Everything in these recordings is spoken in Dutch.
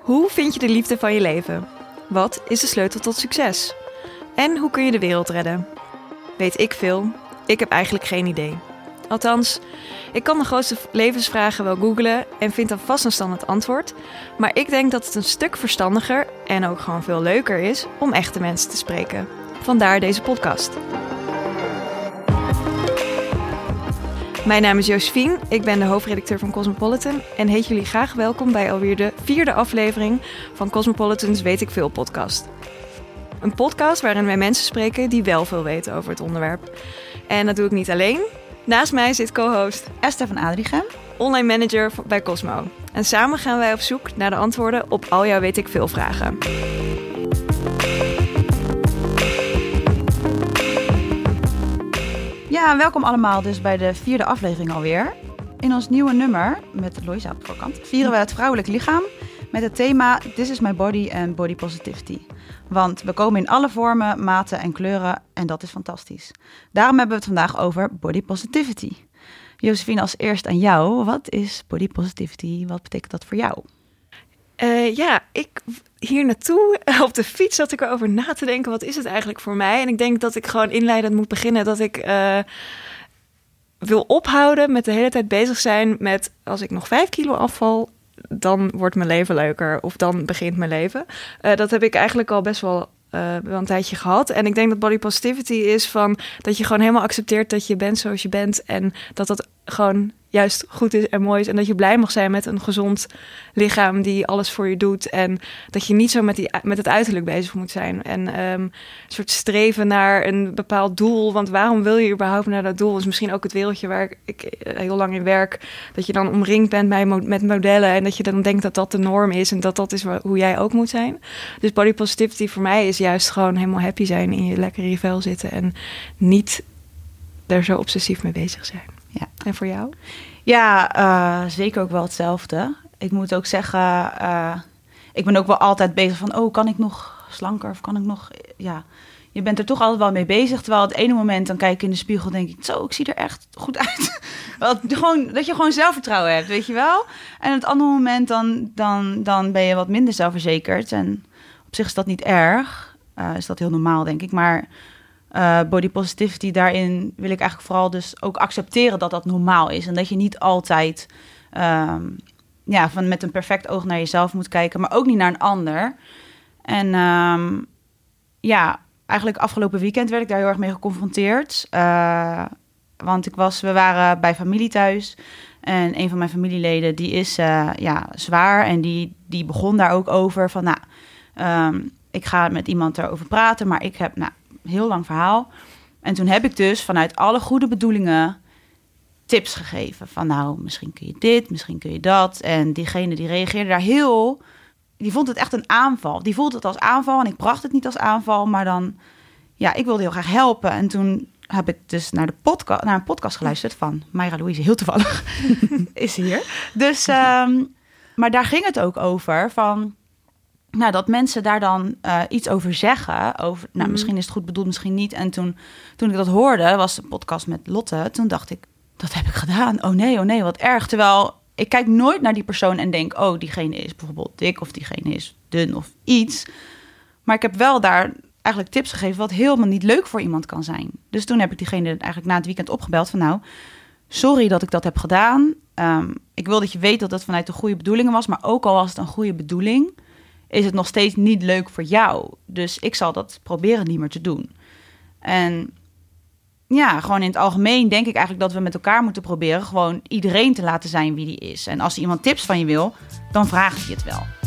Hoe vind je de liefde van je leven? Wat is de sleutel tot succes? En hoe kun je de wereld redden? Weet ik veel? Ik heb eigenlijk geen idee. Althans, ik kan de grootste levensvragen wel googlen en vind dan vast een standaard antwoord. Maar ik denk dat het een stuk verstandiger en ook gewoon veel leuker is om echte mensen te spreken. Vandaar deze podcast. Mijn naam is Josephine, ik ben de hoofdredacteur van Cosmopolitan en heet jullie graag welkom bij alweer de vierde aflevering van Cosmopolitan's Weet ik Veel podcast. Een podcast waarin wij mensen spreken die wel veel weten over het onderwerp. En dat doe ik niet alleen. Naast mij zit co-host Esther van Adrichem, online manager bij Cosmo. En samen gaan wij op zoek naar de antwoorden op al jouw Weet ik Veel vragen. Ja, welkom allemaal dus bij de vierde aflevering alweer. In ons nieuwe nummer, met Loisa op de voorkant, vieren we het vrouwelijk lichaam met het thema This is my body and body positivity. Want we komen in alle vormen, maten en kleuren en dat is fantastisch. Daarom hebben we het vandaag over body positivity. Josephine, als eerst aan jou. Wat is body positivity? Wat betekent dat voor jou? Uh, ja, ik hier naartoe op de fiets zat ik erover na te denken. Wat is het eigenlijk voor mij? En ik denk dat ik gewoon inleidend moet beginnen dat ik uh, wil ophouden met de hele tijd bezig zijn met als ik nog vijf kilo afval, dan wordt mijn leven leuker of dan begint mijn leven. Uh, dat heb ik eigenlijk al best wel wel een tijdje gehad. En ik denk dat body positivity is van dat je gewoon helemaal accepteert dat je bent zoals je bent. En dat dat gewoon juist goed is en mooi is. En dat je blij mag zijn met een gezond lichaam die alles voor je doet. En dat je niet zo met, die, met het uiterlijk bezig moet zijn. En um, een soort streven naar een bepaald doel. Want waarom wil je überhaupt naar dat doel? Is misschien ook het wereldje waar ik heel lang in werk. Dat je dan omringd bent bij, met modellen. En dat je dan denkt dat dat de norm is. En dat dat is hoe jij ook moet zijn. Dus body positivity voor mij is juist gewoon helemaal happy zijn. In je lekker in je vel zitten. En niet er zo obsessief mee bezig zijn. Ja. En voor jou? Ja, uh, zeker ook wel hetzelfde. Ik moet ook zeggen, uh, ik ben ook wel altijd bezig van, oh, kan ik nog slanker of kan ik nog, ja. Je bent er toch altijd wel mee bezig. Terwijl het ene moment dan kijk ik in de spiegel denk ik, zo, ik zie er echt goed uit. dat, gewoon, dat je gewoon zelfvertrouwen hebt, weet je wel. En het andere moment dan, dan, dan ben je wat minder zelfverzekerd. En op zich is dat niet erg. Uh, is dat heel normaal, denk ik. Maar uh, body positivity, daarin wil ik eigenlijk vooral dus ook accepteren dat dat normaal is. En dat je niet altijd um, ja, van met een perfect oog naar jezelf moet kijken, maar ook niet naar een ander. En um, ja, eigenlijk afgelopen weekend werd ik daar heel erg mee geconfronteerd. Uh, want ik was, we waren bij familie thuis. En een van mijn familieleden, die is uh, ja, zwaar. En die, die begon daar ook over van, nou, um, ik ga met iemand erover praten, maar ik heb, nou, heel lang verhaal. En toen heb ik dus vanuit alle goede bedoelingen tips gegeven. Van nou, misschien kun je dit, misschien kun je dat. En diegene die reageerde daar heel... Die vond het echt een aanval. Die voelde het als aanval en ik bracht het niet als aanval. Maar dan, ja, ik wilde heel graag helpen. En toen heb ik dus naar, de podcast, naar een podcast geluisterd van Mayra Louise. Heel toevallig is hier. Dus, um, maar daar ging het ook over van nou, dat mensen daar dan uh, iets over zeggen. Over, nou, mm. misschien is het goed bedoeld, misschien niet. En toen, toen ik dat hoorde, was de podcast met Lotte. Toen dacht ik, dat heb ik gedaan. Oh nee, oh nee, wat erg. Terwijl ik kijk nooit naar die persoon en denk, oh, diegene is bijvoorbeeld dik of diegene is dun of iets. Maar ik heb wel daar eigenlijk tips gegeven wat helemaal niet leuk voor iemand kan zijn. Dus toen heb ik diegene eigenlijk na het weekend opgebeld van, nou, sorry dat ik dat heb gedaan. Um, ik wil dat je weet dat dat vanuit de goede bedoelingen was, maar ook al was het een goede bedoeling is het nog steeds niet leuk voor jou. Dus ik zal dat proberen niet meer te doen. En ja, gewoon in het algemeen denk ik eigenlijk dat we met elkaar moeten proberen gewoon iedereen te laten zijn wie die is. En als iemand tips van je wil, dan vraagt hij het wel.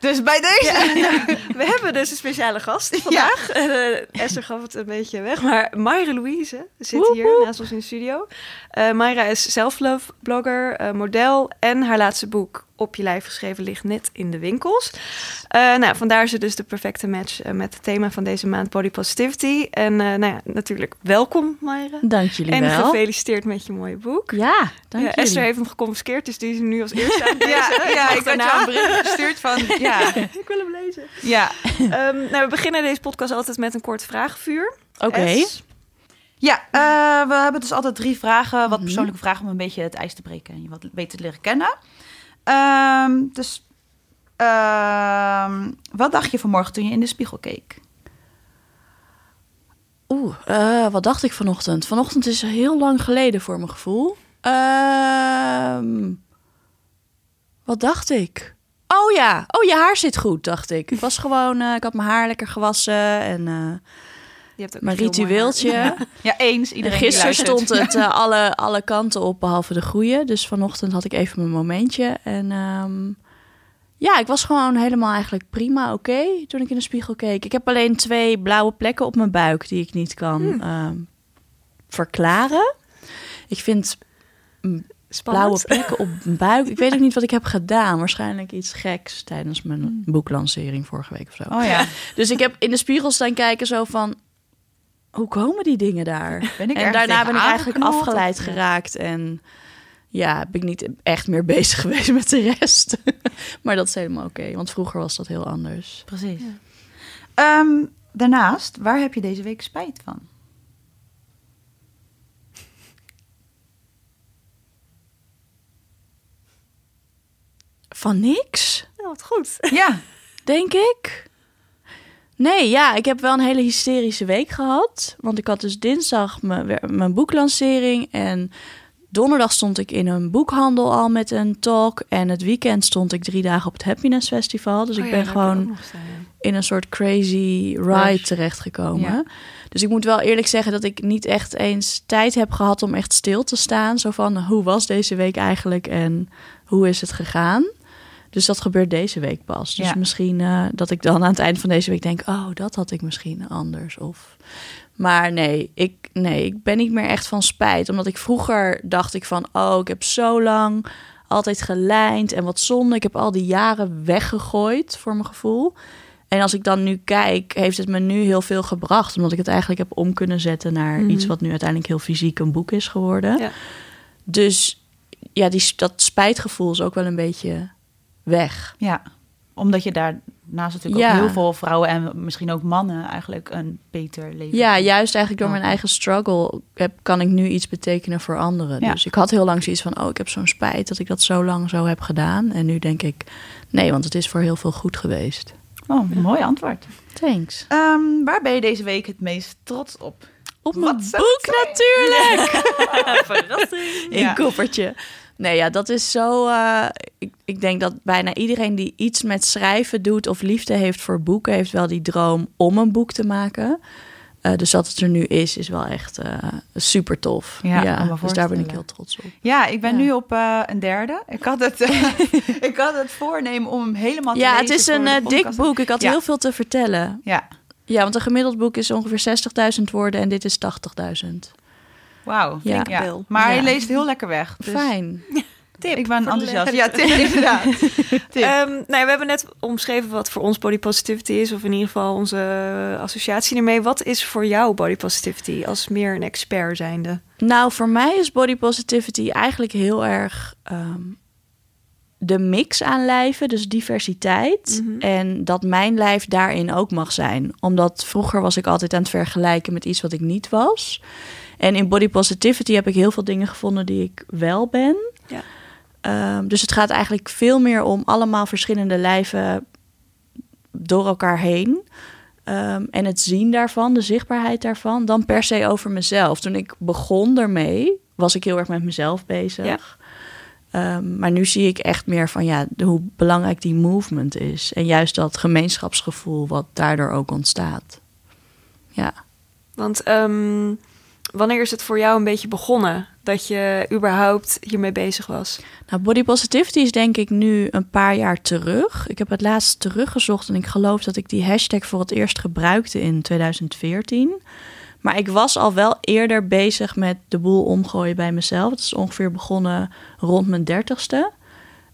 Dus bij deze. Ja, We hebben dus een speciale gast vandaag. Uh, Esther gaf het een beetje weg. Maar Mayra Louise zit hier naast ons in de studio. Uh, Mayra is self-love blogger, uh, model. En haar laatste boek op je lijf geschreven ligt net in de winkels. Uh, nou, vandaar is het dus de perfecte match uh, met het thema van deze maand Body Positivity. En uh, nou ja, natuurlijk welkom, Mayra. Dank jullie en wel. En gefeliciteerd met je mooie boek. Ja, dank ja, Esther heeft hem geconfiskeerd, dus die is nu als eerste aan het ja, ja, ik had jou een bericht gestuurd van... Ja. ik wil hem lezen. Ja. Um, nou, we beginnen deze podcast altijd met een kort vraagvuur. Oké. Okay. Ja, eh, we hebben dus altijd drie vragen, wat Mhm. persoonlijke vragen om een beetje het ijs te breken en je wat beter te leren kennen. Ehm, dus, ehm, wat dacht je vanmorgen toen je in de spiegel keek? Oeh, eh, wat dacht ik vanochtend? Vanochtend is heel lang geleden voor mijn gevoel. Ehm, wat dacht ik? Oh ja, oh je haar zit goed, dacht ik. Ik was gewoon, eh, ik had mijn haar lekker gewassen en eh, Je hebt ook mooi ritueeltje. Ja, eens. Iedereen die Gisteren stond het eh, alle, alle kanten op, behalve de goede. Dus vanochtend had ik even mijn momentje. En ehm, ja, ik was gewoon helemaal eigenlijk prima oké toen ik in de spiegel keek. Ik heb alleen twee blauwe plekken op mijn buik die ik niet kan Hmm. ehm, verklaren. Ik vind mm, blauwe Spannend. plekken op mijn buik. Ik weet ook niet wat ik heb gedaan. Waarschijnlijk iets geks tijdens mijn boeklancering vorige week of zo. Oh ja, Dus ik heb in de spiegel staan kijken zo van... Hoe komen die dingen daar? ben ik en daarna ben ik eigenlijk afgeleid of- geraakt. En ja, ben ik niet echt meer bezig geweest met de rest. maar dat is helemaal oké. want vroeger was dat heel anders. Precies. Ehm, daarnaast, waar heb je deze week spijt van? Van niks, Ja, wat goed. Ja, denk ik. Nee, ja, ik heb wel een hele hysterische week gehad. Want ik had dus dinsdag mijn, boeklancering. En donderdag stond ik in een boekhandel al met een talk. En het weekend stond ik drie dagen op het Happiness Festival. Dus Oh ik ben gewoon nog staan, ja. in een soort crazy ride terechtgekomen. Ja. Dus ik moet wel eerlijk zeggen dat ik niet echt eens tijd heb gehad om echt stil te staan. Zo van, hoe was deze week eigenlijk en hoe is het gegaan? Dus dat gebeurt deze week pas. Dus Ja. misschien eh, dat ik dan aan het eind van deze week denk... oh, dat had ik misschien anders. Of... Maar nee ik, nee, ik ben niet meer echt van spijt. Omdat ik vroeger dacht ik van... oh, ik heb zo lang altijd gelijnd en wat zonde. Ik heb al die jaren weggegooid voor mijn gevoel. En als ik dan nu kijk, heeft het me nu heel veel gebracht. Omdat ik het eigenlijk heb om kunnen zetten naar Mhm. iets wat nu uiteindelijk heel fysiek een boek is geworden. Ja. Dus ja, die, dat spijtgevoel is ook wel een beetje weg. ja. Omdat je daarnaast natuurlijk Ja. ook heel veel vrouwen en misschien ook mannen eigenlijk een beter leven. Ja, juist eigenlijk door mijn eigen struggle heb, kan ik nu iets betekenen voor anderen. Ja. Dus ik had heel lang zoiets van, oh, ik heb zo'n spijt dat ik dat zo lang zo heb gedaan. En nu denk ik, nee, want het is voor heel veel goed geweest. Oh, een mooi antwoord. Thanks. Ehm, waar ben je deze week het meest trots op? Op mijn boek natuurlijk. Verrassing. in Ja. koffertje. Nee, ja, dat is zo. eh, ik, ik denk dat bijna iedereen die iets met schrijven doet of liefde heeft voor boeken, heeft wel die droom om een boek te maken. Eh, dus dat het er nu is, is wel echt eh, super tof. Ja, Ja, dus daar ben ik heel trots op. Ja, ik ben Ja. nu op een derde. Ik had, het, ik had het voornemen om hem helemaal te Ja, lezen het is een dik boek. Ik had Ja. heel veel te vertellen. Ja, Ja, want een gemiddeld boek is ongeveer 60.000 woorden en dit is 80.000. wauw. Ja. Ja. Maar hij leest heel lekker weg. Dus Fijn. Tip ik ben enthousiast. Ja, tip, inderdaad. Tip. Ehm, nou ja, we hebben net omschreven wat voor ons body positivity is, of in ieder geval onze associatie ermee. Wat is voor jou body positivity als meer een expert zijnde? Nou, voor mij is body positivity eigenlijk heel erg ehm, de mix aan lijven, dus diversiteit. Mhm. En dat mijn lijf daarin ook mag zijn. Omdat vroeger was ik altijd aan het vergelijken met iets wat ik niet was. En in body positivity heb ik heel veel dingen gevonden die ik wel ben. Ja. Ehm, dus het gaat eigenlijk veel meer om allemaal verschillende lijven door elkaar heen. Ehm, en het zien daarvan, de zichtbaarheid daarvan, dan per se over mezelf. Toen ik begon ermee, was ik heel erg met mezelf bezig. Ja. Ehm, maar nu zie ik echt meer van ja, de- hoe belangrijk die movement is. En juist dat gemeenschapsgevoel wat daardoor ook ontstaat. Ja. Want wanneer is het voor jou een beetje begonnen dat je überhaupt hiermee bezig was? Nou, body positivity is denk ik nu een paar jaar terug. Ik heb het laatst teruggezocht en ik geloof dat ik die hashtag voor het eerst gebruikte in 2014. Maar ik was al wel eerder bezig met de boel omgooien bij mezelf. Het is ongeveer begonnen rond mijn dertigste.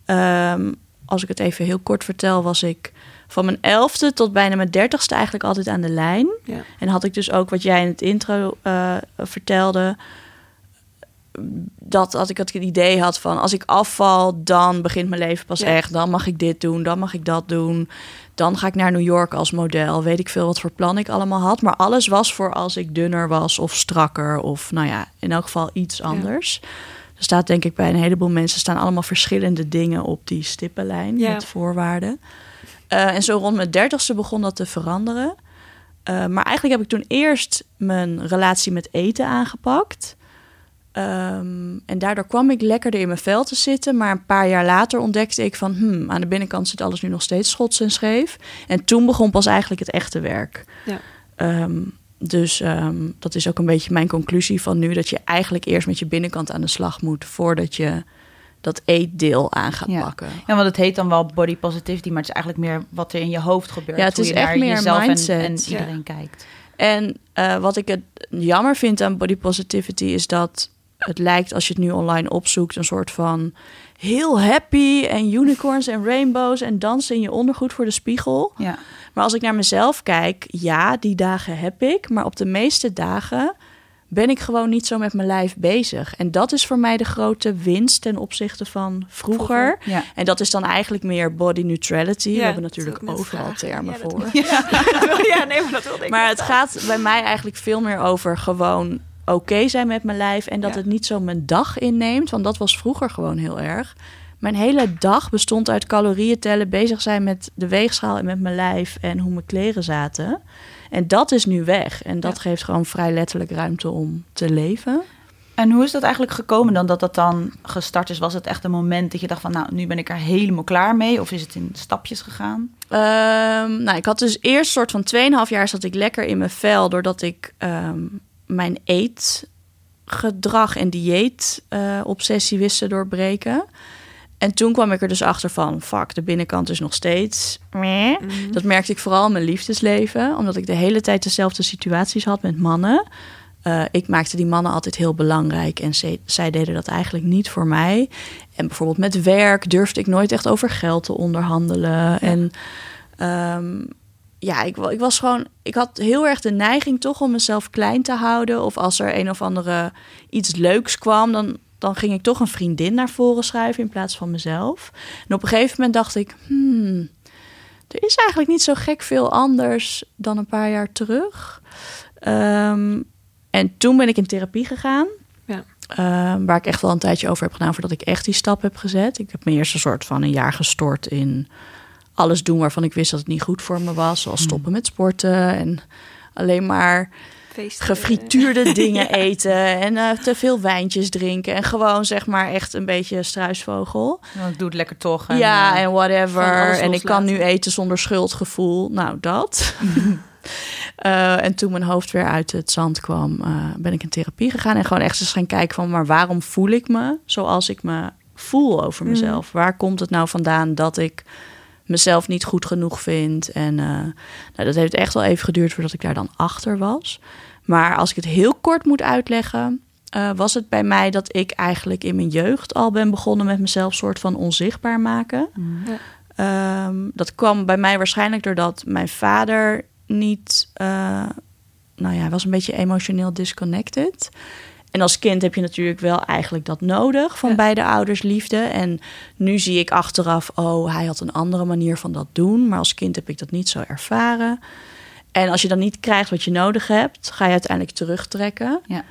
Ehm, als ik het even heel kort vertel, was ik van mijn elfde tot bijna mijn dertigste eigenlijk altijd aan de lijn. Ja. En had ik dus ook wat jij in het intro eh, vertelde. dat, dat ik het idee had van als ik afval, dan begint mijn leven pas Ja. echt. Dan mag ik dit doen, dan mag ik dat doen. Dan ga ik naar New York als model. Weet ik veel wat voor plan ik allemaal had. Maar alles was voor als ik dunner was of strakker. Of nou ja, in elk geval iets anders. Er staat denk ik bij een heleboel mensen... staan allemaal verschillende dingen op die stippenlijn Ja. met voorwaarden. Eh, en zo rond mijn dertigste begon dat te veranderen. Eh, maar eigenlijk heb ik toen eerst mijn relatie met eten aangepakt. Ehm, en daardoor kwam ik lekkerder in mijn vel te zitten. Maar een paar jaar later ontdekte ik van... Hmm, aan de binnenkant zit alles nu nog steeds schots en scheef. En toen begon pas eigenlijk het echte werk. Ja. Ehm, dus ehm, dat is ook een beetje mijn conclusie van nu... dat je eigenlijk eerst met je binnenkant aan de slag moet... voordat je dat eetdeel aan gaat Ja. pakken. Ja, want het heet dan wel body positivity, maar het is eigenlijk meer wat er in je hoofd gebeurt. Ja, het hoe is je echt naar meer jezelf en- mindset. En, Ja. iedereen kijkt. En eh, wat ik het jammer vind aan body positivity is dat het lijkt als je het nu online opzoekt een soort van heel happy en unicorns en rainbows en dansen in je ondergoed voor de spiegel. Ja. Maar als ik naar mezelf kijk, ja, die dagen heb ik, maar op de meeste dagen ben ik gewoon niet zo met mijn lijf bezig. En dat is voor mij de grote winst ten opzichte van vroeger. Ja. En dat is dan eigenlijk meer body neutrality. Ja, We hebben natuurlijk overal vragen. termen Ja, voor. ja, nee, maar dat wilde ik Maar het gaat bij mij eigenlijk veel meer over gewoon oké zijn met mijn lijf. En dat het niet zo mijn dag inneemt. Want dat was vroeger gewoon heel erg. Mijn hele dag bestond uit calorieën tellen, bezig zijn met de weegschaal en met mijn lijf en hoe mijn kleren zaten. En dat is nu weg. En dat Ja. geeft gewoon vrij letterlijk ruimte om te leven. En hoe is dat eigenlijk gekomen dan dat dat dan gestart is? Was het echt een moment dat je dacht van, nou, nu ben ik er helemaal klaar mee? Of is het in stapjes gegaan? Ehm, nou, ik had dus eerst soort van 2,5 jaar zat ik lekker in mijn vel. Doordat ik ehm, mijn eetgedrag en dieet eh, obsessie wist te doorbreken. En toen kwam ik er dus achter van, fuck, de binnenkant is nog steeds... Mhm. Dat merkte ik vooral in mijn liefdesleven. Omdat ik de hele tijd dezelfde situaties had met mannen. Eh, ik maakte die mannen altijd heel belangrijk. En ze- zij deden dat eigenlijk niet voor mij. En bijvoorbeeld met werk durfde ik nooit echt over geld te onderhandelen. En ehm, ja, ik, ik was gewoon... Ik had heel erg de neiging toch om mezelf klein te houden. Of als er een of andere iets leuks kwam... dan, dan ging ik toch een vriendin naar voren schuiven in plaats van mezelf. En op een gegeven moment dacht ik... Hmm, er is eigenlijk niet zo gek veel anders dan een paar jaar terug. Ehm, en toen ben ik in therapie gegaan. Ja. Ehm, waar ik echt wel een tijdje over heb gedaan voordat ik echt die stap heb gezet. Ik heb me eerst een soort van een jaar gestort in alles doen waarvan ik wist dat het niet goed voor me was. Zoals stoppen met sporten en alleen maar Gefrituurde dingen eten en eh, te veel wijntjes drinken. En gewoon zeg maar echt een beetje struisvogel. Want ik doe het lekker toch. En, ja, eh, en whatever. En ik kan nu eten zonder schuldgevoel. Nou, dat. Eh, en toen mijn hoofd weer uit het zand kwam, ben ik in therapie gegaan. En gewoon echt eens gaan kijken van, maar waarom voel ik me zoals ik me voel over Mhm. mezelf? Waar komt het nou vandaan dat ik mezelf niet goed genoeg vind? En eh, nou, dat heeft echt wel even geduurd voordat ik daar dan achter was. Maar als ik het heel kort moet uitleggen, eh, was het bij mij dat ik eigenlijk in mijn jeugd al ben begonnen met mezelf soort van onzichtbaar maken. Ja. Ehm, dat kwam bij mij waarschijnlijk doordat mijn vader niet, eh, nou ja, hij was een beetje emotioneel disconnected. En als kind heb je natuurlijk wel eigenlijk dat nodig van Ja. beide ouders liefde. En nu zie ik achteraf, oh, hij had een andere manier van dat doen. Maar als kind heb ik dat niet zo ervaren. En als je dan niet krijgt wat je nodig hebt, ga je uiteindelijk terugtrekken. Ja.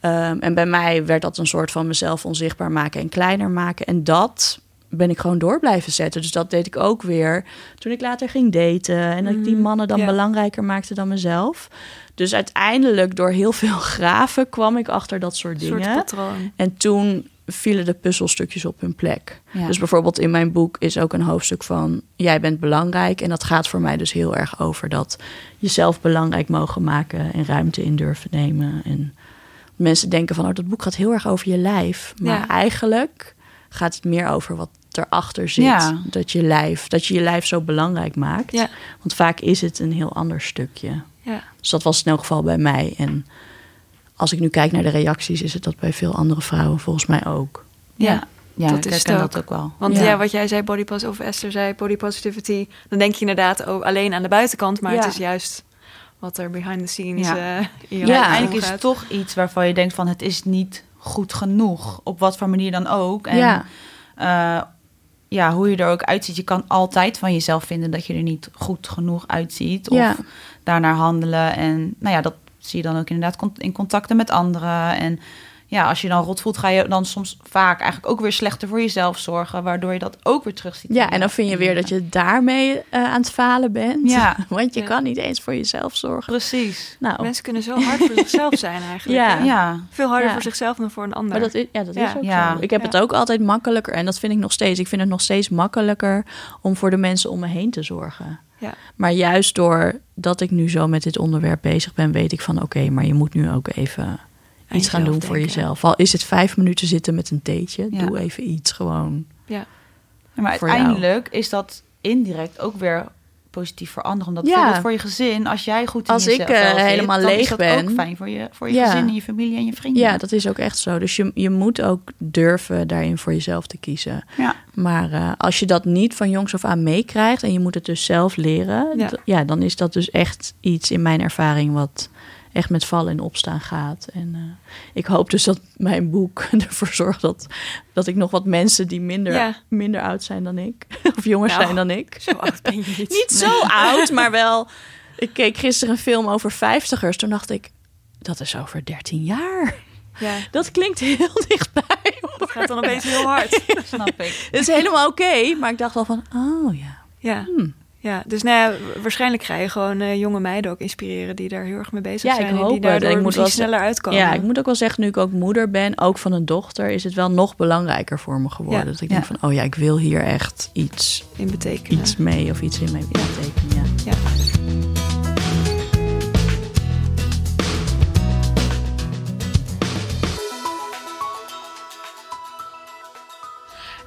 Ehm, en bij mij werd dat een soort van mezelf onzichtbaar maken en kleiner maken. En dat ben ik gewoon door blijven zetten. Dus dat deed ik ook weer toen ik later ging daten. En dat ik die Mhm, mannen dan ja. belangrijker maakte dan mezelf. Dus uiteindelijk door heel veel graven kwam ik achter dat soort soort dingen. patroon. En toen vielen de puzzelstukjes op hun plek. Ja. Dus bijvoorbeeld in mijn boek is ook een hoofdstuk van... jij bent belangrijk. En dat gaat voor mij dus heel erg over dat jezelf belangrijk mogen maken... en ruimte in durven nemen. En mensen denken van, oh, dat boek gaat heel erg over je lijf. Maar Ja. eigenlijk gaat het meer over wat erachter zit. Ja. Dat, je lijf, dat je je lijf zo belangrijk maakt. Want vaak is het een heel ander stukje. Ja. Dus dat was in elk geval bij mij. En als ik nu kijk naar de reacties, is het dat bij veel andere vrouwen volgens mij ook. Ja, ja dat ik is ook. dat ook wel. Want Ja. ja. wat jij zei, body of Esther zei, body positivity, dan denk je inderdaad ook alleen aan de buitenkant, maar Ja. het is juist wat er behind the scenes Ja. eh, Ja, Uiteindelijk is het toch iets waarvan je denkt van het is niet goed genoeg. Op wat voor manier dan ook. En ja. eh, ja, hoe je er ook uitziet. Je kan altijd van jezelf vinden dat je er niet goed genoeg uitziet. Of Ja. Daarnaar handelen. En nou ja, dat zie je dan ook inderdaad in contacten met anderen. En ja, als je dan rot voelt, ga je dan soms vaak eigenlijk ook weer slechter voor jezelf zorgen. Waardoor je dat ook weer terug ziet. ja, en dan vind je weer dat je daarmee eh, aan het falen bent. Ja. Want je Ja. kan niet eens voor jezelf zorgen. Precies. Nou, Mensen kunnen zo hard voor zichzelf zijn eigenlijk. Ja. Ja. Veel harder Ja. voor zichzelf dan voor een ander. Maar dat is, ja, dat Ja. is ook Ja. zo. Ik heb Ja. het ook altijd makkelijker. En dat vind ik nog steeds. Ik vind het nog steeds makkelijker om voor de mensen om me heen te zorgen. Ja. Maar juist doordat ik nu zo met dit onderwerp bezig ben, weet ik van oké, maar je moet nu ook even iets gaan doen voor jezelf. Al is het vijf minuten zitten met een theetje, Ja. doe even iets gewoon. Ja. Maar jou. uiteindelijk is dat indirect ook weer positief voor anderen. Omdat Ja. bijvoorbeeld voor je gezin, als jij goed in Als ik, eh, zit, helemaal leeg is dat ben. ook fijn voor je, voor je Ja. gezin en je familie en je vrienden. Ja, dat is ook echt zo. Dus je, je moet ook durven daarin voor jezelf te kiezen. Ja. Maar eh, als je dat niet van jongs af aan meekrijgt en je moet het dus zelf leren, ja, dan is dat dus echt iets in mijn ervaring wat echt met vallen en opstaan gaat. En eh, ik hoop dus dat mijn boek ervoor zorgt dat, dat ik nog wat mensen die minder, Ja. minder oud zijn dan ik, of jonger Nou. zijn dan ik. Zo oud ben je niet. Niet zo oud, maar wel. Ik keek gisteren een film over vijftigers. Toen dacht ik, dat is over 13 jaar. Ja, Dat klinkt heel dichtbij. hoor. dat gaat dan opeens heel hard. snap ik. Het is helemaal oké, maar ik dacht wel van, oh ja. Ja. Hmm. Ja, dus nou ja, waarschijnlijk ga je gewoon eh, jonge meiden ook inspireren die daar heel erg mee bezig Ja, ik zijn. en hoop die het. daardoor Ik moet wel sneller uitkomen. Ja, ik moet ook wel zeggen, nu ik ook moeder ben, ook van een dochter, is het wel nog belangrijker voor me geworden. Ja. Dat ik Ja. denk van, oh ja, ik wil hier echt iets, in betekenen. iets mee of iets in mee betekenen. Ja.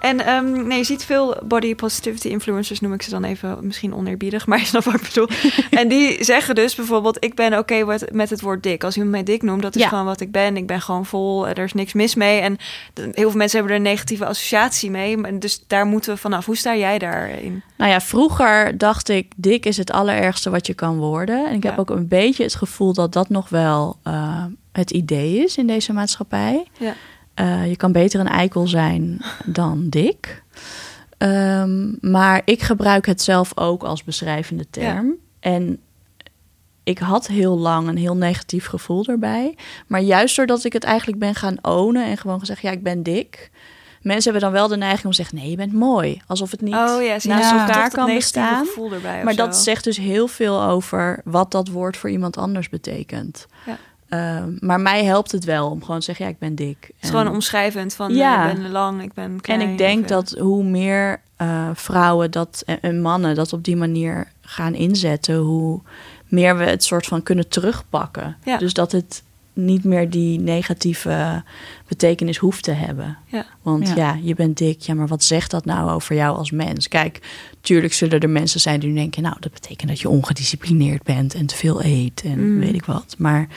En ehm, nee, je ziet veel body positivity influencers, noem ik ze dan even misschien oneerbiedig, maar je snapt wat ik bedoel. en die zeggen dus bijvoorbeeld, ik ben oké met- met het woord dik. Als iemand mij dik noemt, dat is Ja. gewoon wat ik ben. Ik ben gewoon vol, er is niks mis mee. En heel veel mensen hebben er een negatieve associatie mee. Dus daar moeten we vanaf. Hoe sta jij daarin? Nou ja, vroeger dacht ik, dik is het allerergste wat je kan worden. En ik heb ook een beetje het gevoel dat dat nog wel eh, het idee is in deze maatschappij. Ja. Eh, je kan beter een eikel zijn dan dik. Ehm, maar ik gebruik het zelf ook als beschrijvende term. En ik had heel lang een heel negatief gevoel erbij. Maar juist doordat ik het eigenlijk ben gaan ownen en gewoon gezegd, ja, ik ben dik. Mensen hebben dan wel de neiging om te zeggen, nee, je bent mooi. Alsof het niet Oh ja, je, naast toch elkaar kan bestaan. gevoel erbij Maar zo. dat zegt dus heel veel over wat dat woord voor iemand anders betekent. Ja. Ehm, maar mij helpt het wel om gewoon te zeggen, ja, ik ben dik. Het is En- gewoon omschrijvend van Ja. ja. ik ben lang, ik ben klein. en ik denk eh, dat hoe meer eh, vrouwen dat, en, en mannen dat op die manier gaan inzetten, hoe meer we het soort van kunnen terugpakken. Ja. Dus dat het niet meer die negatieve betekenis hoeft te hebben. Ja. Want Ja. ja. je bent dik. Ja, maar wat zegt dat nou over jou als mens? Kijk, tuurlijk zullen er mensen zijn die denken... nou, dat betekent dat je ongedisciplineerd bent en te veel eet en Mm. weet ik wat. Maar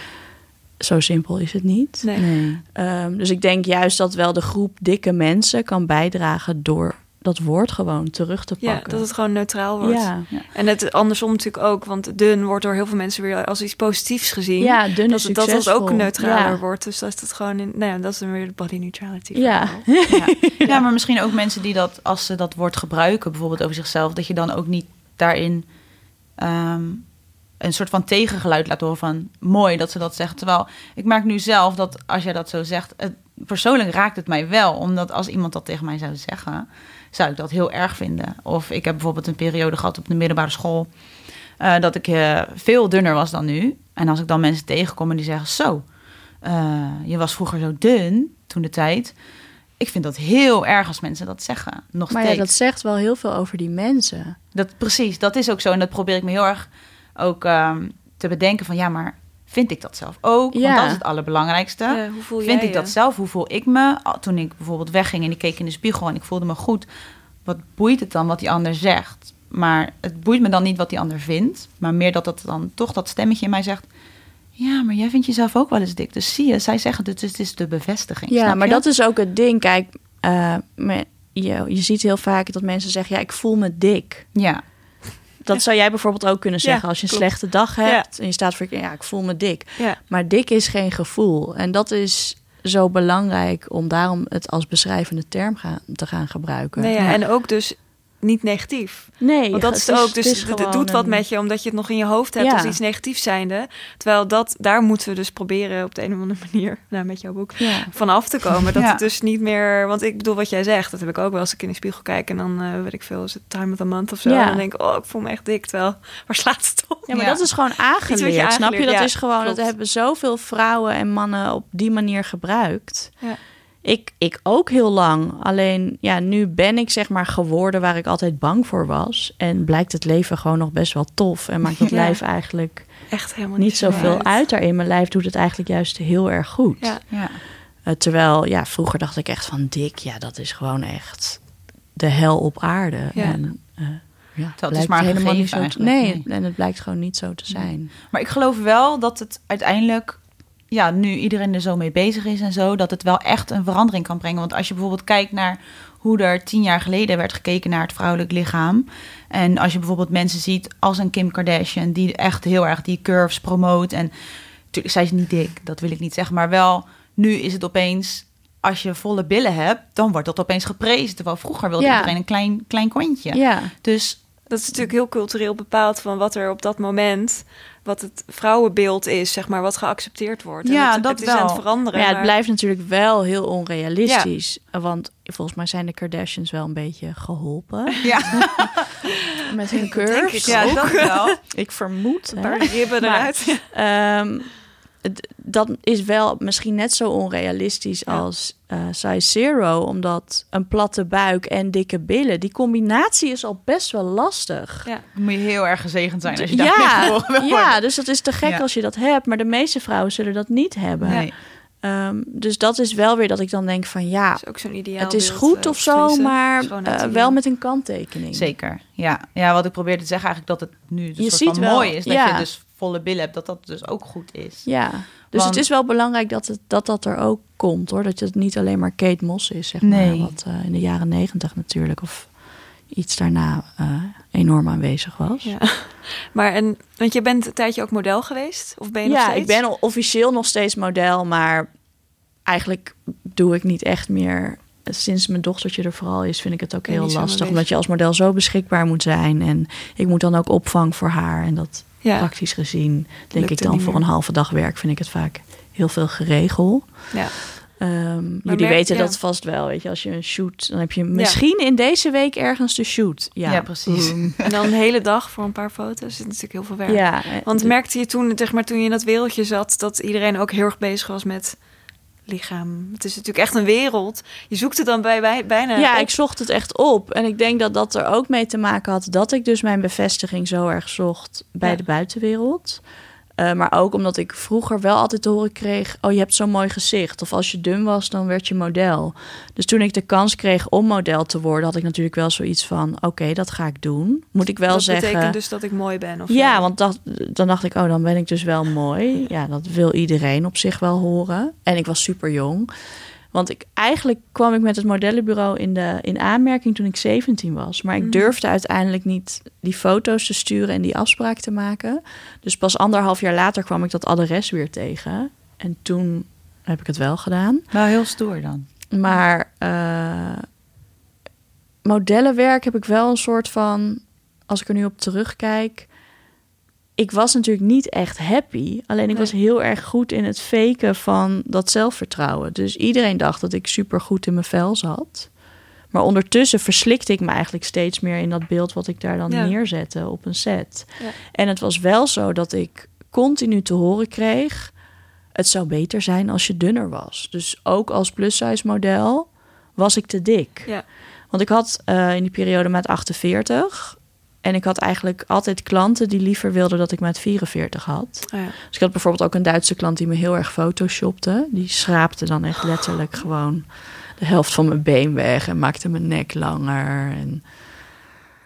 zo simpel is het niet. Nee. Nee. Ehm, dus ik denk juist dat wel de groep dikke mensen kan bijdragen door dat woord gewoon terug te Ja, pakken. dat het gewoon neutraal wordt. ja. En het andersom natuurlijk ook, want dun wordt door heel veel mensen weer als iets positiefs gezien. ja, dun dat is het, dat het ook neutraler Ja. wordt. Dus dat is het gewoon in, nou ja, dat is dan weer de body neutrality. Ja. Ja. ja, maar misschien ook mensen die dat, als ze dat woord gebruiken, bijvoorbeeld over zichzelf, dat je dan ook niet daarin ehm, een soort van tegengeluid laat horen van mooi dat ze dat zeggen. Terwijl ik merk nu zelf dat als jij dat zo zegt, het, persoonlijk raakt het mij wel. Omdat als iemand dat tegen mij zou zeggen, zou ik dat heel erg vinden. Of ik heb bijvoorbeeld een periode gehad op de middelbare school eh, dat ik eh, veel dunner was dan nu. En als ik dan mensen tegenkom en die zeggen zo, eh, je was vroeger zo dun toen de tijd. Ik vind dat heel erg als mensen dat zeggen. Nog Maar ja, steeds. dat zegt wel heel veel over die mensen. Dat, precies, dat is ook zo. En dat probeer ik me heel erg ook ehm, te bedenken van... ja, maar vind ik dat zelf ook? Ja. Want dat is het allerbelangrijkste. Ja, hoe voel vind ik dat zelf? Hoe voel ik me? Toen ik bijvoorbeeld wegging en ik keek in de spiegel... en ik voelde me goed. Wat boeit het dan wat die ander zegt? Maar het boeit me dan niet wat die ander vindt. Maar meer dat het dan toch dat stemmetje in mij zegt... ja, maar jij vindt jezelf ook wel eens dik. Dus zie je, zij zeggen het, dus het is de bevestiging. Ja, maar je? dat is ook het ding. Kijk, me- je, je ziet heel vaak dat mensen zeggen... ja, ik voel me dik. Ja, Dat zou jij bijvoorbeeld ook kunnen zeggen Ja, als je een klopt. slechte dag hebt... en je staat voor... ja, ik voel me dik. Ja, Maar dik is geen gevoel. En dat is zo belangrijk om daarom het als beschrijvende term gaan, te gaan gebruiken. Nee, ja, En ook dus niet negatief. Nee, Want dat is het ook, dus is het, doet wat een- met je, omdat je het nog in je hoofd hebt Ja. als iets negatiefs zijnde. Terwijl dat, daar moeten we dus proberen op de een of andere manier, nou met jouw boek, Ja. vanaf te komen. Dat Ja. het dus niet meer, want ik bedoel wat jij zegt, dat heb ik ook wel als ik in de spiegel kijk en dan eh, weet ik veel, is het time of the month of zo. Ja. En dan denk ik, oh, ik voel me echt dik. Terwijl, waar slaat het op? Ja, maar Ja. dat is gewoon aangeleerd. Snap je? Dat ja, is gewoon, klopt. dat hebben zoveel vrouwen en mannen op die manier gebruikt. Ja. Ik, ik ook heel lang. Alleen ja, nu ben ik zeg maar geworden waar ik altijd bang voor was. En blijkt het leven gewoon nog best wel tof. En maakt het Ja. lijf eigenlijk Echt helemaal niet zoveel uit. uit daarin. Mijn lijf doet het eigenlijk juist heel erg goed. Ja. Ja. Eh, terwijl, ja, vroeger dacht ik echt van dik, ja, dat is gewoon echt de hel op aarde. Ja. En, eh, ja, is blijkt maar helemaal niet zo. te- eigenlijk, nee, en het blijkt gewoon niet zo te zijn. Maar ik geloof wel dat het uiteindelijk, ja, nu iedereen er zo mee bezig is en zo, dat het wel echt een verandering kan brengen. Want als je bijvoorbeeld kijkt naar hoe er tien jaar geleden werd gekeken naar het vrouwelijk lichaam. En als je bijvoorbeeld mensen ziet als een Kim Kardashian, die echt heel erg die curves promoot. En natuurlijk, zij is niet dik, dat wil ik niet zeggen. Maar wel, nu is het opeens, als je volle billen hebt, dan wordt dat opeens geprezen. Terwijl vroeger wilde Ja. iedereen een klein, klein kontje. Ja. Dus Dat is natuurlijk heel cultureel bepaald van wat er op dat moment, wat het vrouwenbeeld is, zeg maar, wat geaccepteerd wordt. En Ja, het, dat het is aan het veranderen. Ja, het maar- blijft natuurlijk wel heel onrealistisch. Want volgens mij zijn de Kardashians wel een beetje geholpen ja, met hun curves. ik ja dat wel. Ik vermoed. Een paar ribben eruit. Ehm, dat is wel misschien net zo onrealistisch Ja. als eh size zero, omdat een platte buik en dikke billen, die combinatie is al best wel lastig. Ja. Dan moet je heel erg gezegend zijn als je daar Ja, worden. ja, dus dat is te gek Ja. als je dat hebt, maar de meeste vrouwen zullen dat niet hebben. Nee. Ehm, dus dat is wel weer dat ik dan denk van ja, is ook zo'n ideaal het is beeld, goed eh, of zo, maar eh, wel met een kanttekening. Zeker, ja. Ja, wat ik probeerde te zeggen eigenlijk dat het nu dus Je soort ziet van wel, mooi is. Dat ja. je dus volle billen hebt, dat dat dus ook goed is. Ja, dus Want- het is wel belangrijk dat, het, dat dat er ook komt hoor. Dat het niet alleen maar Kate Moss is, zeg maar. Wat eh, in de jaren negentig natuurlijk, of iets daarna eh, enorm aanwezig was. Ja. Maar en, want je bent een tijdje ook model geweest? Of ben je nog Ja, steeds? ik ben officieel nog steeds model, maar eigenlijk doe ik niet echt meer. Sinds mijn dochtertje er vooral is, vind ik het ook heel lastig. Omdat je als model zo beschikbaar moet zijn. En ik moet dan ook opvang voor haar. En dat Ja. praktisch gezien, denk Lukt ik dan voor een halve dag werk, vind ik het vaak heel veel geregel. Ja. Ehm, jullie merk- weten ja. dat vast wel. Weet je, als je een shoot, dan heb je misschien in deze week ergens de shoot. Ja, Ja, precies. En dan een hele dag voor een paar foto's. Dat is natuurlijk heel veel werk. Ja, Want de- merkte je toen, zeg maar, toen je in dat wereldje zat, dat iedereen ook heel erg bezig was met lichaam? Het is natuurlijk echt een wereld. Je zoekt het dan bij, bij bijna. ja, op. ik zocht het echt op. En ik denk dat dat er ook mee te maken had dat ik dus mijn bevestiging zo erg zocht bij Ja. de buitenwereld. Eh, maar ook omdat ik vroeger wel altijd te horen kreeg: Oh, je hebt zo'n mooi gezicht. Of als je dun was, dan werd je model. Dus toen ik de kans kreeg om model te worden, had ik natuurlijk wel zoiets van: Oké, dat ga ik doen. Moet ik wel dat zeggen. betekent dus dat ik mooi ben. Of Ja, want dat, dan dacht ik, oh, dan ben ik dus wel mooi. Ja, dat wil iedereen op zich wel horen. En ik was super jong. Want ik, eigenlijk kwam ik met het modellenbureau in, de, in aanmerking toen ik 17 was. Maar ik Mhm. durfde uiteindelijk niet die foto's te sturen en die afspraak te maken. Dus pas anderhalf jaar later kwam ik dat adres weer tegen. En toen heb ik het wel gedaan. Wel heel stoer dan. Maar eh, modellenwerk heb ik wel een soort van, als ik er nu op terugkijk. Ik was natuurlijk niet echt happy. Alleen ik Nee. was heel erg goed in het faken van dat zelfvertrouwen. Dus iedereen dacht dat ik super goed in mijn vel zat. Maar ondertussen verslikte ik me eigenlijk steeds meer in dat beeld wat ik daar dan Ja. neerzette op een set. Ja. En het was wel zo dat ik continu te horen kreeg: het zou beter zijn als je dunner was. Dus ook als plus-size model was ik te dik. Ja. Want ik had eh, in die periode maat 48. En ik had eigenlijk altijd klanten die liever wilden dat ik maat 44 had. Oh ja. Dus ik had bijvoorbeeld ook een Duitse klant die me heel erg photoshopte. Die schraapte dan echt letterlijk gewoon de helft van mijn been weg en maakte mijn nek langer. En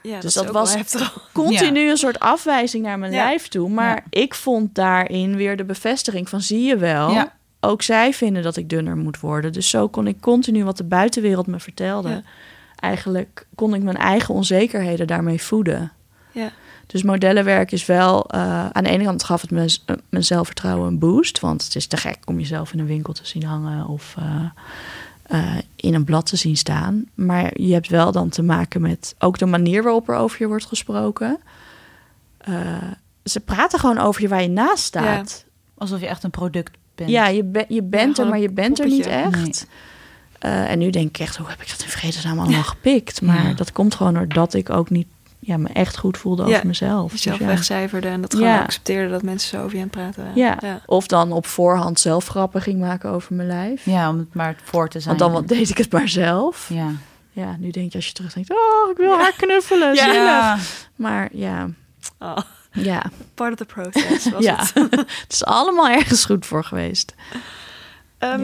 Ja, Dus dat was- continu een soort afwijzing naar mijn Ja. lijf toe. Maar Ja. ik vond daarin weer de bevestiging van zie je wel. Ja. Ook zij vinden dat ik dunner moet worden. Dus zo kon ik continu wat de buitenwereld me vertelde. Eigenlijk kon ik mijn eigen onzekerheden daarmee voeden. Ja. Dus modellenwerk is wel... eh, aan de ene kant gaf het me, eh, mijn zelfvertrouwen een boost. Want het is te gek om jezelf in een winkel te zien hangen... of eh, eh, in een blad te zien staan. Maar je hebt wel dan te maken met ook de manier waarop er over je wordt gesproken. Eh, ze praten gewoon over je waar je naast staat. Alsof je echt een product bent. Ja, je, ben- je bent er, maar je bent er niet echt. Eh, en nu denk ik echt, hoe heb ik dat in vredesnaam allemaal gepikt? Maar Ja. dat komt gewoon doordat ik ook niet ja, me echt goed voelde over Ja, mezelf. Jezelf Dus ja. wegcijferde en dat gewoon Ja. accepteerde dat mensen zo over je aan het praten waren. Ja. ja. Of dan op voorhand zelf grappen ging maken over mijn lijf. Ja, om het maar voor te zijn. Want dan deed ik het maar zelf. Ja. Ja. nu denk je als je terugdenkt, oh, ik wil haar knuffelen. Ja. Maar ja, Oh, ja, part of the process was ja. het. het is allemaal ergens goed voor geweest. Ja.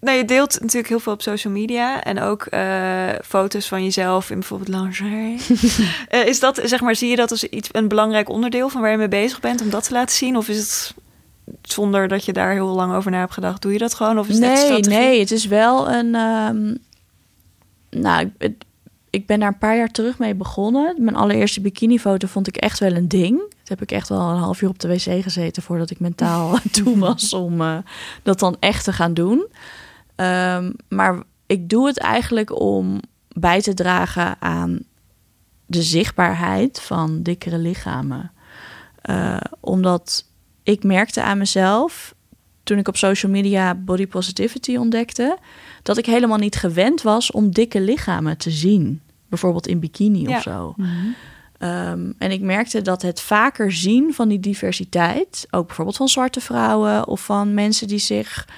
Nou, je deelt natuurlijk heel veel op social media en ook eh, foto's van jezelf in bijvoorbeeld lingerie. Eh, is dat, zeg maar, zie je dat als iets, een belangrijk onderdeel van waar je mee bezig bent om dat te laten zien? Of is het zonder dat je daar heel lang over na hebt gedacht, doe je dat gewoon? Of is Nee, nee, het is wel een. ehm, nou, het- ik ben daar een paar jaar terug mee begonnen. Mijn allereerste bikinifoto vond ik echt wel een ding. Toen heb ik echt wel een half uur op de wc gezeten voordat ik mentaal toe was om eh, dat dan echt te gaan doen. Ehm, maar ik doe het eigenlijk om bij te dragen aan de zichtbaarheid van dikkere lichamen. Eh, omdat ik merkte aan mezelf toen ik op social media body positivity ontdekte, dat ik helemaal niet gewend was om dikke lichamen te zien. Bijvoorbeeld in bikini Ja. of zo. Mhm. Ehm, en ik merkte dat het vaker zien van die diversiteit, ook bijvoorbeeld van zwarte vrouwen of van mensen die zich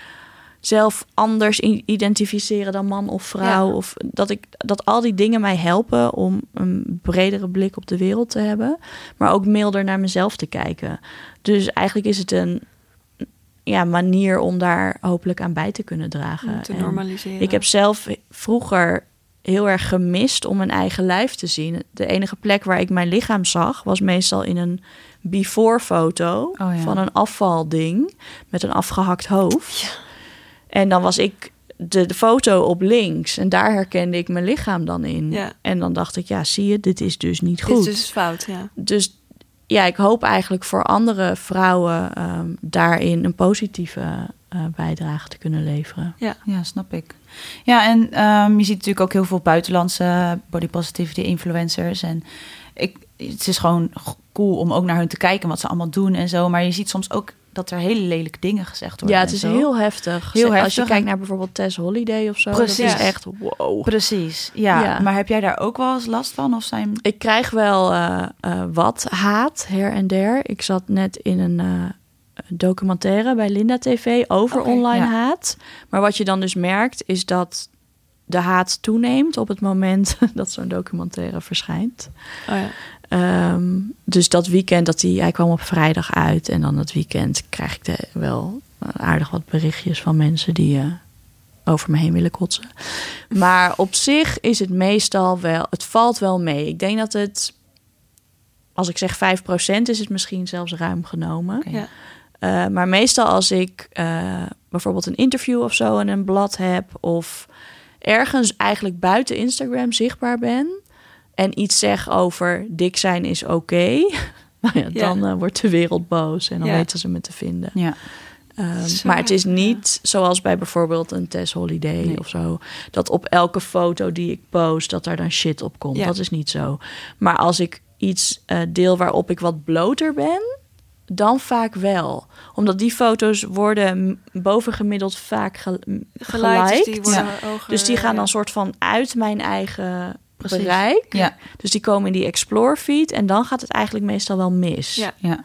zelf anders identificeren dan man of vrouw, Ja. of dat ik dat al die dingen mij helpen om een bredere blik op de wereld te hebben, maar ook milder naar mezelf te kijken. Dus eigenlijk is het een ja, manier om daar hopelijk aan bij te kunnen dragen. Om te En- normaliseren. ik heb zelf vroeger heel erg gemist om mijn eigen lijf te zien. De enige plek waar ik mijn lichaam zag was meestal in een before foto Oh ja. van een afvalding met een afgehakt hoofd. En dan was ik de, de foto op links en daar herkende ik mijn lichaam dan in. Ja. En dan dacht ik, ja, zie je, dit is dus niet Dit goed. is dus fout, ja. Dus ja, ik hoop eigenlijk voor andere vrouwen ehm, daarin een positieve eh, bijdrage te kunnen leveren. Ja, snap ik. Ja, en ehm, je ziet natuurlijk ook heel veel buitenlandse body positivity influencers. En ik, het is gewoon cool om ook naar hun te kijken wat ze allemaal doen en zo. Maar je ziet soms ook dat er hele lelijke dingen gezegd worden. Ja, het is heel heftig. Heel Als je kijkt naar bijvoorbeeld Tess Holiday of zo. Precies. Dat is echt wow. Precies, ja. Ja. Maar heb jij daar ook wel eens last van? Of zijn... Ik krijg wel eh, eh, wat haat her en der. Ik zat net in een eh, documentaire bij Linda TV over online ja. haat. Maar wat je dan dus merkt is dat de haat toeneemt op het moment dat zo'n documentaire verschijnt. Oh, ja. Ehm, dus dat weekend, dat hij, hij kwam op vrijdag uit. En dan dat weekend krijg ik de, wel eh, aardig wat berichtjes van mensen die eh, over me heen willen kotsen. Maar op zich is het meestal wel, het valt wel mee. Ik denk dat het, als ik zeg 5%, is het misschien zelfs ruim genomen. Ja. Eh, maar meestal als ik bijvoorbeeld een interview of zo in een blad heb, of ergens eigenlijk buiten Instagram zichtbaar ben en iets zeg over dik zijn is oké, nou ja, dan eh, wordt de wereld boos en dan weten ze me te vinden. Ja. Ehm, Zo, maar het is ja. niet zoals bij bijvoorbeeld een Tess Holiday Nee. of zo. Dat op elke foto die ik post, dat daar dan shit op komt. Ja. Dat is niet zo. Maar als ik iets eh, deel waarop ik wat bloter ben, dan vaak wel. Omdat die foto's worden bovengemiddeld vaak ge- m- Gelijk, dus die worden Ja. Dus die gaan dan soort van uit mijn eigen Precies. bereik. Ja, Dus die komen in die explore feed en dan gaat het eigenlijk meestal wel mis. Ja. ja.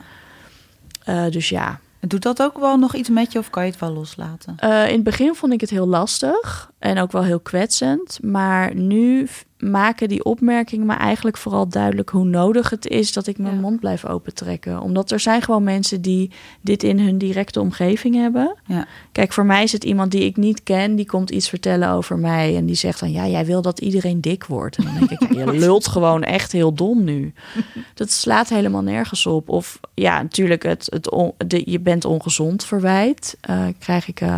Eh, dus ja, Doet dat ook wel nog iets met je of kan je het wel loslaten? Eh, in het begin vond ik het heel lastig en ook wel heel kwetsend. Maar nu maken die opmerkingen me eigenlijk vooral duidelijk hoe nodig het is dat ik mijn Ja. mond blijf opentrekken. Omdat er zijn gewoon mensen die dit in hun directe omgeving hebben. Ja. Kijk, voor mij is het iemand die ik niet ken, die komt iets vertellen over mij. En die zegt dan, ja, jij wil dat iedereen dik wordt. En dan denk ik, ja, je lult gewoon echt heel dom nu. Dat slaat helemaal nergens op. Of ja, natuurlijk, het, het on- de, je bent ongezond verwijt. eh, krijg ik eh,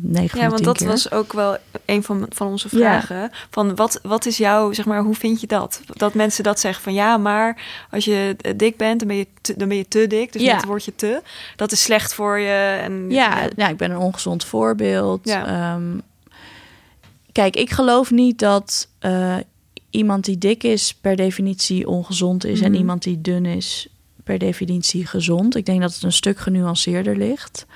9 Ja, want dat keer. was ook wel een van, van onze Ja. vragen. Van wat, wat is jouw, zeg maar, hoe vind je dat? Dat mensen dat zeggen van ja, maar als je eh, dik bent, dan ben je te, dan ben je te dik. Dus Ja. met het woordje te. Dat is slecht voor je. En, Ja, ja, ik ben een ongezond voorbeeld. Ja. Ehm, kijk, ik geloof niet dat eh, iemand die dik is per definitie ongezond is en Mhm. iemand die dun is per definitie gezond. Ik denk dat het een stuk genuanceerder ligt.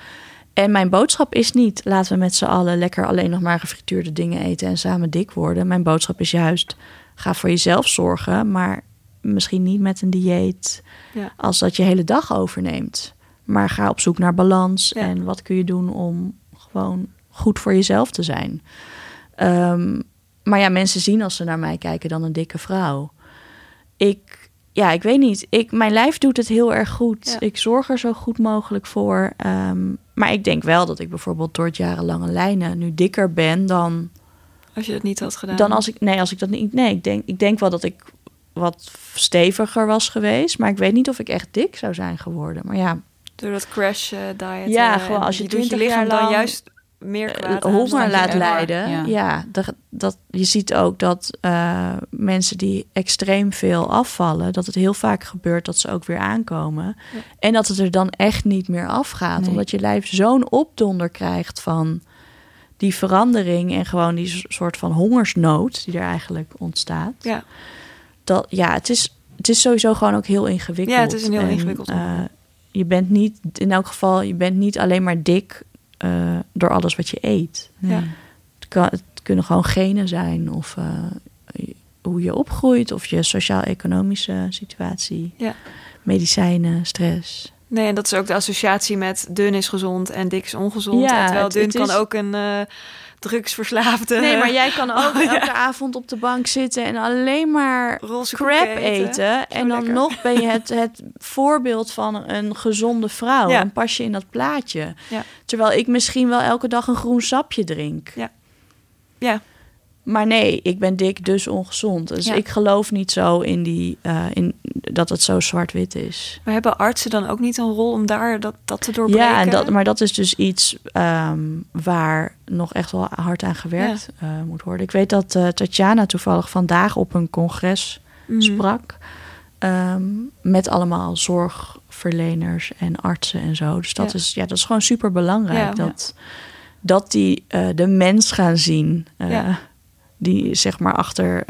En mijn boodschap is niet laten we met z'n allen lekker alleen nog maar gefrituurde dingen eten en samen dik worden. Mijn boodschap is juist ga voor jezelf zorgen, maar misschien niet met een dieet Ja. als dat je hele dag overneemt. Maar ga op zoek naar balans Ja. en wat kun je doen om gewoon goed voor jezelf te zijn. Ehm, maar ja, mensen zien als ze naar mij kijken dan een dikke vrouw. Ik, ja, ik weet niet. Ik, mijn lijf doet het heel erg goed. Ja. Ik zorg er zo goed mogelijk voor. Ehm, maar ik denk wel dat ik bijvoorbeeld door het jarenlange lijnen nu dikker ben dan Als je dat niet had gedaan. dan als ik nee als ik dat niet nee ik denk ik denk wel dat ik wat steviger was geweest maar ik weet niet of ik echt dik zou zijn geworden maar ja Door dat crash eh, diet. Ja, eh, gewoon als je doet je 20 lichaam jaar dan lang, juist meer eh, kwaad honger laat leiden Ja. ja, dat, dat je ziet ook dat eh, mensen die extreem veel afvallen dat het heel vaak gebeurt dat ze ook weer aankomen Ja. en dat het er dan echt niet meer afgaat Nee. omdat je lijf zo'n opdonder krijgt van die verandering en gewoon die soort van hongersnood die er eigenlijk ontstaat Ja, dat ja, het is, het is sowieso gewoon ook heel ingewikkeld. Ja, het is een heel En, ingewikkeld eh, onderwerp. je bent niet, in elk geval, je bent niet alleen maar dik eh, door alles wat je eet. Ja. Het, kan, het kunnen gewoon genen zijn of eh, hoe je opgroeit of je sociaal-economische situatie, Ja. medicijnen, stress. nee, en dat is ook de associatie met dun is gezond en dik is ongezond. Ja, En terwijl het- dun het kan is- ook een eh, drugsverslaafde Nee, maar jij kan ook Oh, ja. elke avond op de bank zitten en alleen maar roze crap eten. En dan lekker. nog ben je het, het voorbeeld van een gezonde vrouw. Ja. En pas je in dat plaatje. Ja. Terwijl ik misschien wel elke dag een groen sapje drink. Ja, Maar nee, ik ben dik, dus ongezond. Dus Ja. ik geloof niet zo in, die, eh, in dat het zo zwart-wit is. maar hebben artsen dan ook niet een rol om daar dat, dat te doorbreken? Ja, en dat, maar dat is dus iets ehm, waar nog echt wel hard aan gewerkt eh, moet worden. Ik weet dat eh, Tatjana toevallig vandaag op een congres Mhm. sprak. ehm, met allemaal zorgverleners en artsen en zo. Dus dat, Ja. is, ja, dat is gewoon super belangrijk. Ja. dat, dat die eh, de mens gaan zien. Die zeg maar achter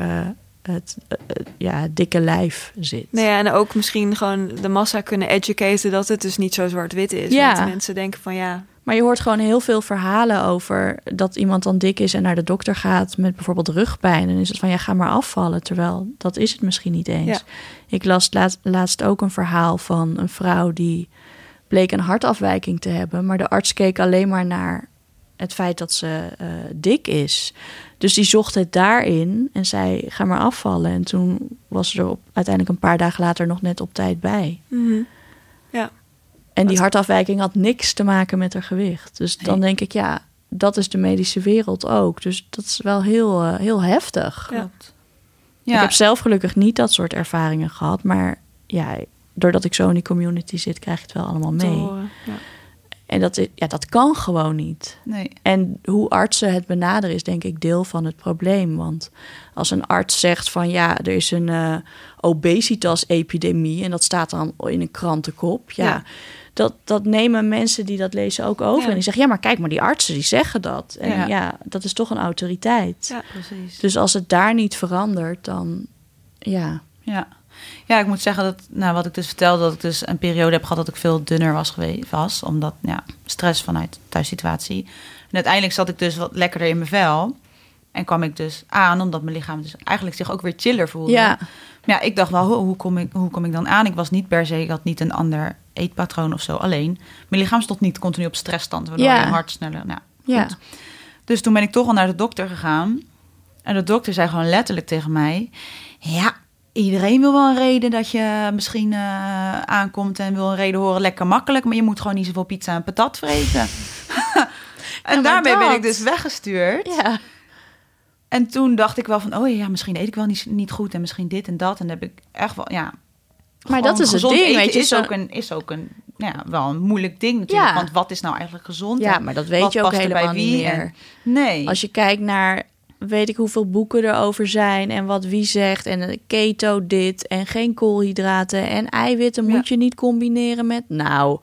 het, eh, ja, dikke lijf zit. Nee, ja, en ook misschien gewoon de massa kunnen educaten dat het dus niet zo zwart-wit is. Ja. Want mensen denken van ja, Maar je hoort gewoon heel veel verhalen over dat iemand dan dik is en naar de dokter gaat met bijvoorbeeld rugpijn. En is het van ja, ga maar afvallen. Terwijl dat is het misschien niet eens. Ja. Ik las laatst, laatst ook een verhaal van een vrouw die bleek een hartafwijking te hebben. Maar de arts keek alleen maar naar het feit dat ze eh, dik is. Dus die zocht het daarin en zei ga maar afvallen. En toen was ze er op, uiteindelijk een paar dagen later nog net op tijd bij. mhm. ja, En die hartafwijking had niks te maken met haar gewicht. Dus dan denk ik, ja, dat is de medische wereld ook. Dus dat is wel heel, eh, heel heftig. Ja. Ik heb zelf gelukkig niet dat soort ervaringen gehad. Maar ja, doordat ik zo in die community zit, krijg je het wel allemaal mee. Ja. En dat, is- ja, dat kan gewoon niet. Nee. En hoe artsen het benaderen is denk ik deel van het probleem. Want als een arts zegt van ja, er is een eh, obesitas-epidemie... en dat staat dan in een krantenkop, ja... Ja. Dat, dat nemen mensen die dat lezen ook over. Ja. En die zeggen, ja, maar kijk maar, die artsen die zeggen dat. En ja, Ja. dat is toch een autoriteit. Ja. Precies. Dus als het daar niet verandert, dan ja. Ja. Ja, ik moet zeggen dat, nou, wat ik dus vertelde, dat ik dus een periode heb gehad dat ik veel dunner was geweest, was, omdat ja, stress vanuit thuissituatie. En uiteindelijk zat ik dus wat lekkerder in mijn vel. En kwam ik dus aan, omdat mijn lichaam dus eigenlijk zich ook weer chiller voelde. Ja, Maar ja, ik dacht wel, hoe, kom ik, hoe kom ik dan aan? Ik was niet per se, ik had niet een ander eetpatroon of zo. Alleen, mijn lichaam stond niet continu op stressstand, waardoor Ja. je hart sneller... Nou, ja. Dus toen ben ik toch al naar de dokter gegaan. En de dokter zei gewoon letterlijk tegen mij... Ja, iedereen wil wel een reden dat je misschien eh, aankomt... en wil een reden horen, lekker makkelijk... maar je moet gewoon niet zoveel pizza en patat vreten. en daarmee ben ik dus weggestuurd. ja. En toen dacht ik wel van... oh ja, misschien eet ik wel niet, niet goed... en misschien dit en dat. En dan heb ik echt wel, ja... Maar dat is het ding, weet je, Is zo- ook een, is ook een, ja, wel een moeilijk ding natuurlijk. Ja. Want wat is nou eigenlijk gezond? Ja, maar dat weet je ook helemaal niet meer. En- nee. Als je kijkt naar weet ik hoeveel boeken er over zijn en wat wie zegt en keto dit en geen koolhydraten en eiwitten Ja. moet je niet combineren met nou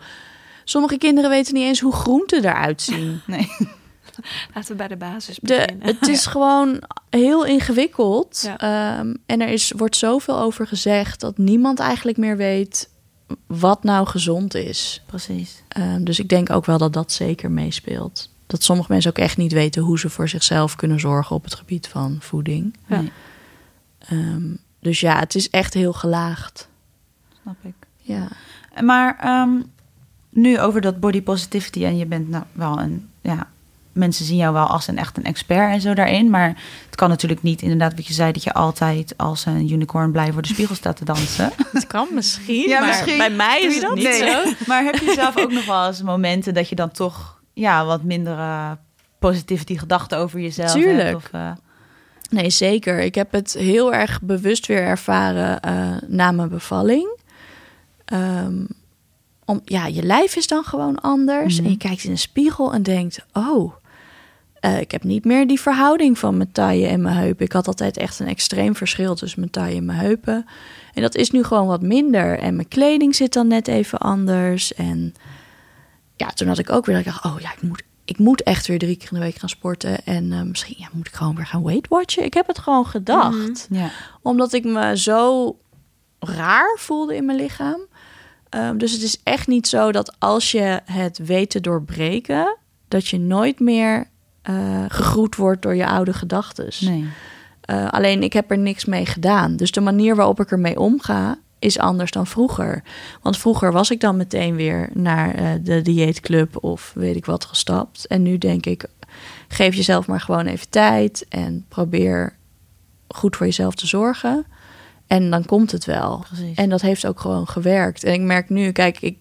sommige kinderen weten niet eens hoe groenten eruit zien. Nee. Laten we bij de basis De, beginnen. het is gewoon heel ingewikkeld Ja. Ehm, en er is, wordt zoveel over gezegd dat niemand eigenlijk meer weet wat nou gezond is. Precies. Ehm, dus ik denk ook wel dat dat zeker meespeelt. Dat sommige mensen ook echt niet weten hoe ze voor zichzelf kunnen zorgen op het gebied van voeding. Ja. Nee, Ehm, dus ja, het is echt heel gelaagd. snap ik. Ja. Maar ehm, nu over dat body positivity en je bent nou wel een, ja, mensen zien jou wel als een echt een expert en zo daarin, maar het kan natuurlijk niet inderdaad wat je zei dat je altijd als een unicorn blij voor de spiegel staat te dansen. Het kan misschien, Ja, maar misschien. bij mij is het niet Nee. zo. Maar heb je zelf ook nog wel eens momenten dat je dan toch ja, wat minder eh, positivity gedachten over jezelf Tuurlijk. hebt? Of, eh, Nee, zeker. Ik heb het heel erg bewust weer ervaren eh, na mijn bevalling. Ehm, om, ja, je lijf is dan gewoon anders. Mhm. En je kijkt in de spiegel en denkt... oh, ik heb niet meer die verhouding van mijn taille en mijn heupen. Ik had altijd echt een extreem verschil tussen mijn taille en mijn heupen. En dat is nu gewoon wat minder. En mijn kleding zit dan net even anders. En ja, toen had ik ook weer dat ik dacht... oh ja, ik moet, ik moet echt weer drie keer in de week gaan sporten. En eh, misschien ja, moet ik gewoon weer gaan weight watchen. Ik heb het gewoon gedacht ja. omdat ik me zo raar voelde in mijn lichaam. Ehm, dus het is echt niet zo dat als je het weet te doorbreken, dat je nooit meer eh, gegroet wordt door je oude gedachten. Nee. Eh, alleen ik heb er niks mee gedaan. Dus de manier waarop ik ermee omga is anders dan vroeger. Want vroeger was ik dan meteen weer naar eh, de dieetclub of weet ik wat gestapt. En nu denk ik, geef jezelf maar gewoon even tijd en probeer goed voor jezelf te zorgen. En dan komt het wel. Precies. En dat heeft ook gewoon gewerkt. En ik merk nu, kijk, ik,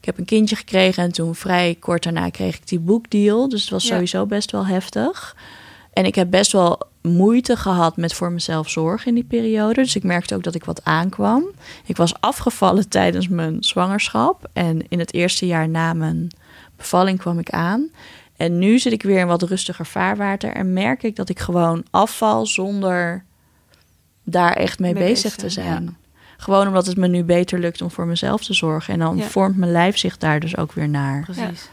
ik heb een kindje gekregen en toen vrij kort daarna kreeg ik die boekdeal. Dus het was Ja. sowieso best wel heftig. En ik heb best wel moeite gehad met voor mezelf zorgen in die periode. Dus ik merkte ook dat ik wat aankwam. Ik was afgevallen tijdens mijn zwangerschap. En in het eerste jaar na mijn bevalling kwam ik aan. En nu zit ik weer in wat rustiger vaarwater. En merk ik dat ik gewoon afval zonder daar echt mee, Mee bezig, bezig te zijn. Gewoon omdat het me nu beter lukt om voor mezelf te zorgen. En dan Ja. vormt mijn lijf zich daar dus ook weer naar. Precies.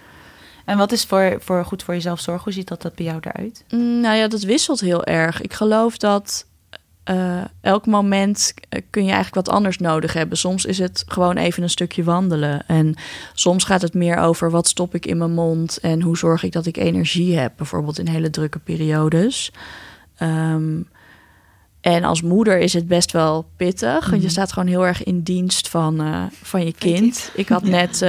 En wat is voor, voor goed voor jezelf zorgen? Hoe ziet dat, dat bij jou eruit? Mm, Nou ja, dat wisselt heel erg. Ik geloof dat eh, elk moment eh, kun je eigenlijk wat anders nodig hebben. Soms is het gewoon even een stukje wandelen. En soms gaat het meer over wat stop ik in mijn mond en hoe zorg ik dat ik energie heb. Bijvoorbeeld in hele drukke periodes. Ehm, en als moeder is het best wel pittig. Want je Mhm. staat gewoon heel erg in dienst van, eh, van je kind. Ik had net,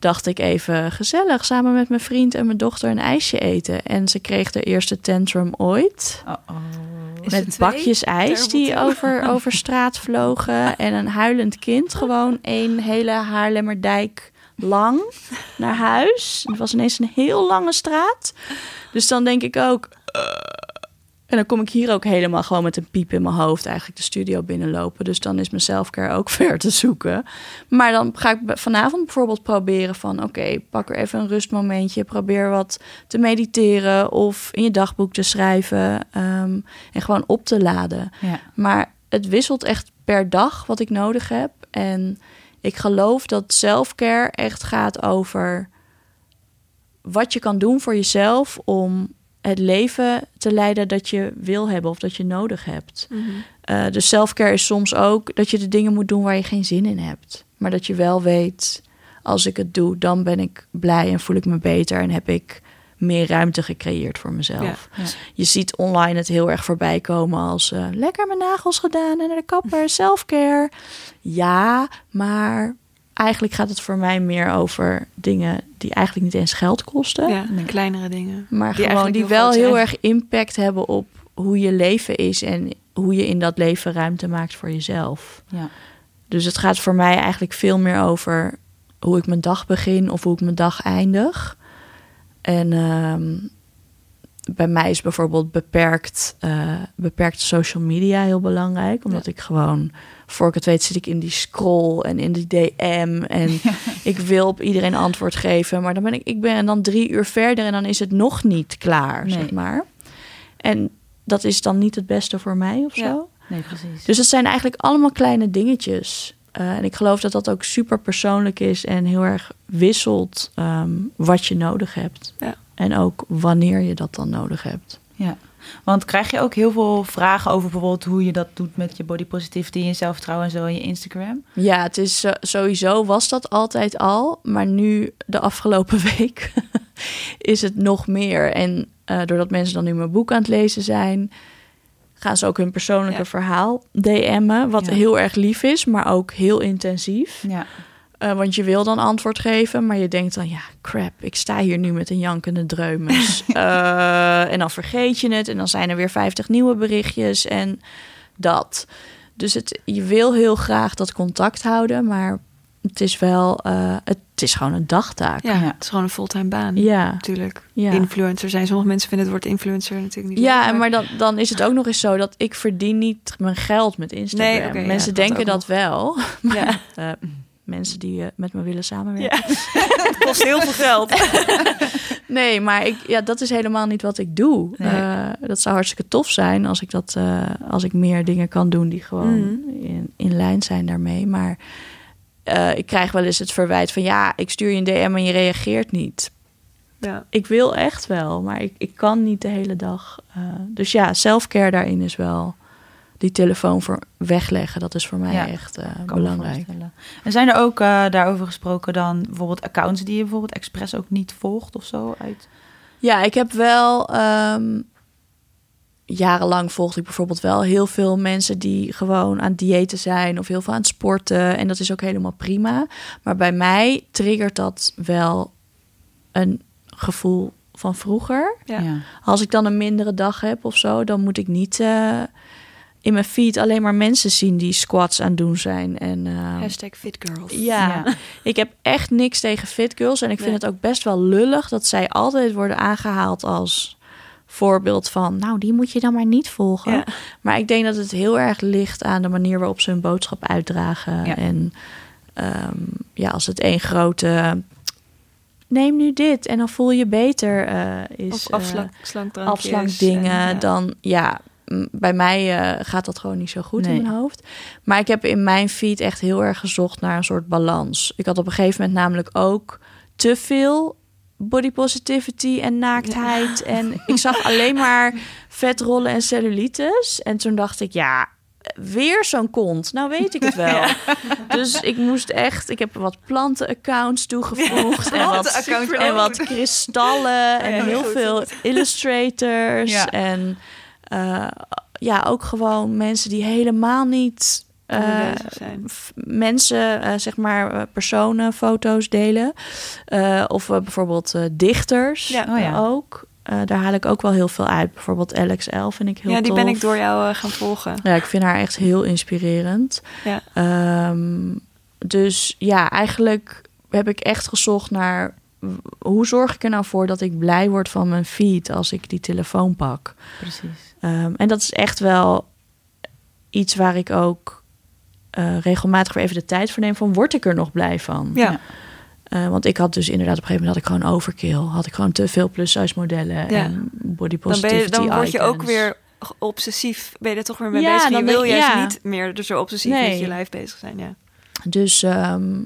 dacht ik even gezellig... samen met mijn vriend en mijn dochter een ijsje eten. En ze kreeg de eerste tantrum ooit. Oh, oh. Met bakjes ijs die over, over straat vlogen. En een huilend kind. Gewoon één hele Haarlemmerdijk lang naar huis. Het was ineens een heel lange straat. Dus dan denk ik ook... eh, en dan kom ik hier ook helemaal gewoon met een piep in mijn hoofd eigenlijk de studio binnenlopen. Dus dan is mijn selfcare ook ver te zoeken. Maar dan ga ik vanavond bijvoorbeeld proberen van... oké, pak er even een rustmomentje. Probeer wat te mediteren of in je dagboek te schrijven. ehm, en gewoon op te laden. Ja. Maar het wisselt echt per dag wat ik nodig heb. En ik geloof dat selfcare echt gaat over wat je kan doen voor jezelf om het leven te leiden dat je wil hebben of dat je nodig hebt. Mhm. Eh, dus selfcare is soms ook dat je de dingen moet doen waar je geen zin in hebt. Maar dat je wel weet, als ik het doe, dan ben ik blij en voel ik me beter en heb ik meer ruimte gecreëerd voor mezelf. Ja. Je ziet online het heel erg voorbij komen als eh, lekker mijn nagels gedaan en naar de kapper, selfcare. Ja, maar eigenlijk gaat het voor mij meer over dingen die eigenlijk niet eens geld kosten. Ja, de kleinere dingen. Maar Die gewoon die wel heel erg impact hebben op hoe je leven is en hoe je in dat leven ruimte maakt voor jezelf. Ja. Dus het gaat voor mij eigenlijk veel meer over hoe ik mijn dag begin of hoe ik mijn dag eindig. En ehm, bij mij is bijvoorbeeld beperkt, eh, beperkt social media heel belangrijk. Omdat ik gewoon, voor ik het weet, zit ik in die scroll en in die DM. En ik wil op iedereen antwoord geven. Maar dan ben ik, ik ben dan drie uur verder en dan is het nog niet klaar, Nee. zeg maar. En dat is dan niet het beste voor mij of Ja. zo. Nee, precies. Dus het zijn eigenlijk allemaal kleine dingetjes. Eh, en ik geloof dat dat ook super persoonlijk is en heel erg wisselt ehm, wat je nodig hebt. Ja. En ook wanneer je dat dan nodig hebt. Ja, want krijg je ook heel veel vragen over bijvoorbeeld hoe je dat doet met je body positivity en zelfvertrouwen en zo in je Instagram? Ja, het is eh, sowieso was dat altijd al, maar nu de afgelopen week is het nog meer. En eh, doordat mensen dan nu mijn boek aan het lezen zijn, gaan ze ook hun persoonlijke Ja. verhaal DM'en, wat Ja. heel erg lief is, maar ook heel intensief. Ja, Eh, want je wil dan antwoord geven, maar je denkt dan, ja, crap, ik sta hier nu met een jankende dreumes. Eh, en dan vergeet je het en dan zijn er weer 50 nieuwe berichtjes en dat. Dus het, je wil heel graag dat contact houden, maar het is wel, eh, het is gewoon een dagtaak. Ja, het is gewoon een fulltime baan. Ja, Natuurlijk. ja. Influencer zijn. Sommige mensen vinden het woord influencer natuurlijk niet Ja, leuk, maar dan, dan is het ook nog eens zo dat ik verdien niet mijn geld met Instagram. Nee, mensen denken dat wel. Ja. Mensen die eh, met me willen samenwerken. ja. het kost heel veel geld. Nee, maar ik, ja, dat is helemaal niet wat ik doe. Nee. Eh, dat zou hartstikke tof zijn als ik, dat, eh, als ik meer dingen kan doen die gewoon Mhm. in, in lijn zijn daarmee. Maar ik krijg wel eens het verwijt van ja, ik stuur je een DM en je reageert niet. Ja. Ik wil echt wel, maar ik, ik kan niet de hele dag. dus ja, selfcare daarin is wel die telefoon voor wegleggen. Dat is voor mij Ja, echt eh, belangrijk. En zijn er ook eh, daarover gesproken dan bijvoorbeeld accounts die je bijvoorbeeld expres ook niet volgt of zo uit? Ja, ik heb wel. ehm, jarenlang volgde ik bijvoorbeeld wel heel veel mensen die gewoon aan het diëten zijn of heel veel aan het sporten. En dat is ook helemaal prima. Maar bij mij triggert dat wel een gevoel van vroeger. Ja. Als ik dan een mindere dag heb of zo, dan moet ik niet eh, in mijn feed alleen maar mensen zien die squats aan het doen zijn. En, eh, Hashtag fitgirls. ja, Ja. ik heb echt niks tegen fit girls. En ik vind Nee. het ook best wel lullig dat zij altijd worden aangehaald als voorbeeld van... nou, die moet je dan maar niet volgen. Ja. Maar ik denk dat het heel erg ligt aan de manier waarop ze hun boodschap uitdragen. Ja. En ehm, ja, als het één grote... neem nu dit en dan voel je beter eh, is... Of eh, afslank, slankdrankjes afslankdingen, en, ja. dan ja, bij mij eh, gaat dat gewoon niet zo goed Nee. in mijn hoofd. Maar ik heb in mijn feed echt heel erg gezocht naar een soort balans. Ik had op een gegeven moment namelijk ook te veel body positivity en naaktheid. En ik zag alleen maar vetrollen en cellulitis. En toen dacht ik, ja, weer zo'n kont. Nou weet ik het wel. Dus ik moest echt... Ik heb wat plantenaccounts toegevoegd. en, wat, en kristallen. En heel goed. veel illustrators. En eh, ja, ook gewoon mensen die helemaal niet... eh, mensen, eh, zeg maar, personen, foto's delen. Eh, of bijvoorbeeld dichters Ja. Oh ja. ook. Daar haal ik ook wel heel veel uit. Bijvoorbeeld Alex L vind ik heel Ja, die ben ik door jou gaan volgen. Ja, ik vind haar echt heel inspirerend. Ja. Ehm, dus ja, eigenlijk heb ik echt gezocht naar... hoe zorg ik er nou voor dat ik blij word van mijn feed als ik die telefoon pak? Precies. Ehm, en dat is echt wel iets waar ik ook eh, regelmatig weer even de tijd voor neem. Van word ik er nog blij van? Ja. Eh, want ik had dus inderdaad op een gegeven moment had ik gewoon overkill. Had ik gewoon te veel plus size modellen Ja. en body Dan, ben positivity je, dan word je ook weer obsessief. Ben je er toch weer mee Ja, bezig? Je dan wil juist ja. niet meer dus zo obsessief Nee. met je lijf bezig zijn. Ja. Dus ehm,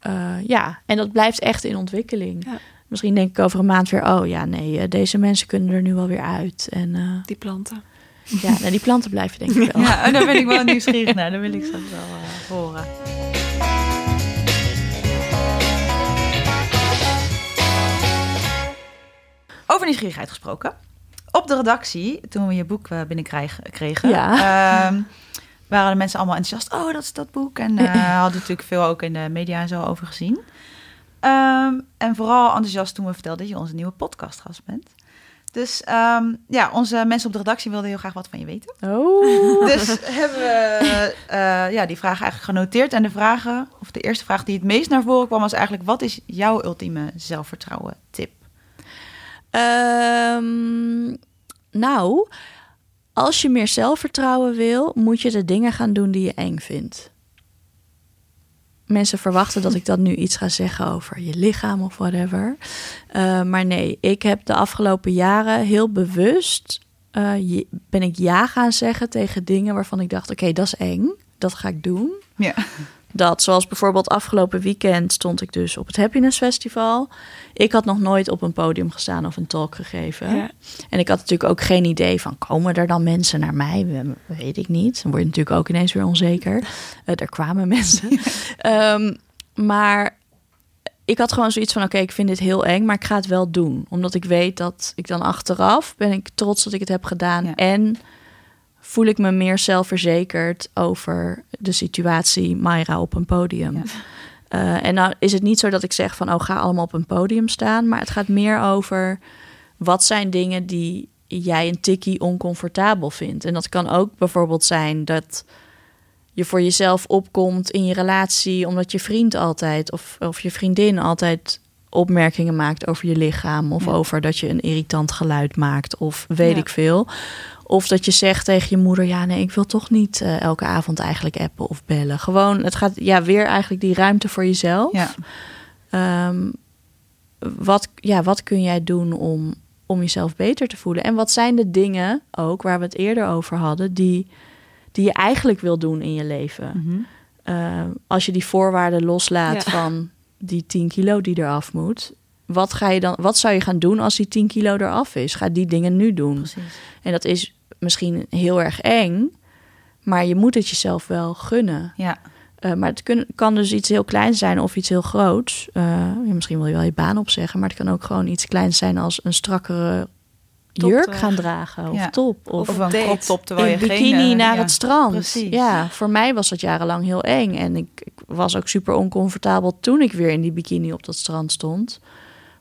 eh, ja, en dat blijft echt in ontwikkeling. Ja. Misschien denk ik over een maand weer, oh ja, nee, eh, deze mensen kunnen er nu wel weer uit. En eh, Die planten. ja, nou, die planten blijven denk ik wel. Ja, oh, daar ben ik wel nieuwsgierig naar. Dat wil ik straks wel horen. Over nieuwsgierigheid gesproken. Op de redactie, toen we je boek binnenkregen, kregen, Ja. Waren de mensen allemaal enthousiast. Oh, dat is dat boek. En eh hadden natuurlijk veel ook in de media en zo over gezien. Ehm, en vooral enthousiast toen we vertelden dat je onze nieuwe podcastgast bent. Dus ehm, ja, onze mensen op de redactie wilden heel graag wat van je weten. Oh, Dus hebben we eh, ja, die vragen eigenlijk genoteerd. En de vragen, of de eerste vraag die het meest naar voren kwam, was eigenlijk: wat is jouw ultieme zelfvertrouwen tip? Ehm, nou, als je meer zelfvertrouwen wil, moet je de dingen gaan doen die je eng vindt. Mensen verwachten dat ik dan nu iets ga zeggen over je lichaam of whatever. Uh, maar nee, ik heb de afgelopen jaren heel bewust uh, ben ik ja gaan zeggen tegen dingen waarvan ik dacht: oké, dat is eng, dat ga ik doen. Ja. Dat, zoals bijvoorbeeld afgelopen weekend stond ik dus op het Happiness Festival. Ik had nog nooit op een podium gestaan of een talk gegeven. Ja. En ik had natuurlijk ook geen idee van, komen er dan mensen naar mij? Weet ik niet. Dan word je natuurlijk ook ineens weer onzeker. Uh, er kwamen mensen. um, maar ik had gewoon zoiets van: oké, ik vind dit heel eng, maar ik ga het wel doen. Omdat ik weet dat ik dan achteraf ben ik trots dat ik het heb gedaan. En voel ik me meer zelfverzekerd over de situatie Mayra op een podium. Uh, en nou is het niet zo dat ik zeg van: oh, ga allemaal op een podium staan. Maar het gaat meer over wat zijn dingen die jij een tikkie oncomfortabel vindt. En dat kan ook bijvoorbeeld zijn dat je voor jezelf opkomt in je relatie, omdat je vriend altijd of, of je vriendin altijd opmerkingen maakt over je lichaam of over dat je een irritant geluid maakt of weet ik veel. Of dat je zegt tegen je moeder: Ja, nee, ik wil toch niet uh, elke avond eigenlijk appen of bellen. Gewoon, het gaat ja, weer eigenlijk die ruimte voor jezelf. Ja. Um, wat, ja, wat kun jij doen om, om jezelf beter te voelen? En wat zijn de dingen ook waar we het eerder over hadden, die die je eigenlijk wil doen in je leven. Mhm. Eh, als je die voorwaarden loslaat van die 10 kilo die eraf moet. Wat, ga je dan, wat zou je gaan doen als die 10 kilo eraf is? Ga die dingen nu doen. Precies. En dat is misschien heel erg eng, maar je moet het jezelf wel gunnen. Ja. Uh, maar het kun, kan dus iets heel kleins zijn of iets heel groots. Uh, misschien wil je wel je baan opzeggen, maar het kan ook gewoon iets kleins zijn als een strakkere jurk gaan dragen of top. Of, of een crop top terwijl je bikini geen, uh, naar het strand. Precies. Ja, voor mij was dat jarenlang heel eng. En ik, ik, was ook super oncomfortabel toen ik weer in die bikini op dat strand stond.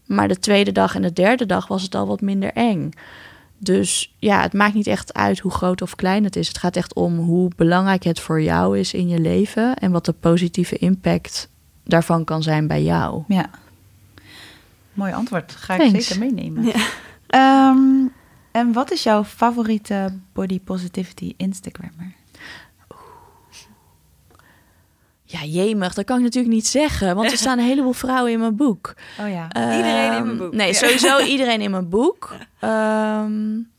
Maar de tweede dag en de derde dag was het al wat minder eng. Dus ja, het maakt niet echt uit hoe groot of klein het is. Het gaat echt om hoe belangrijk het voor jou is in je leven en wat de positieve impact daarvan kan zijn bij jou. Ja. Mooi antwoord. Ga ik zeker meenemen. Ja. Um, en wat is jouw favoriete body positivity Instagrammer? Ja, jemig, dat kan ik natuurlijk niet zeggen, want er staan een heleboel vrouwen in mijn boek. Oh ja, iedereen in mijn boek. Nee, sowieso iedereen in mijn boek. Um,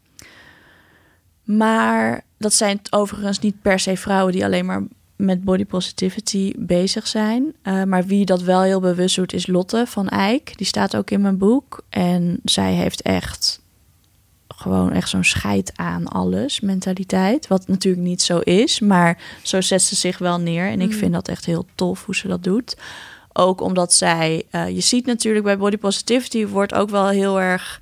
maar dat zijn overigens niet per se vrouwen die alleen maar met body positivity bezig zijn. Uh, maar wie dat wel heel bewust doet, is Lotte van Eyck. Die staat ook in mijn boek. En zij heeft echt gewoon echt zo'n scheid aan alles mentaliteit. Wat natuurlijk niet zo is, maar zo zet ze zich wel neer. En ik mm. vind dat echt heel tof hoe ze dat doet. Ook omdat zij, uh, je ziet natuurlijk bij body positivity wordt ook wel heel erg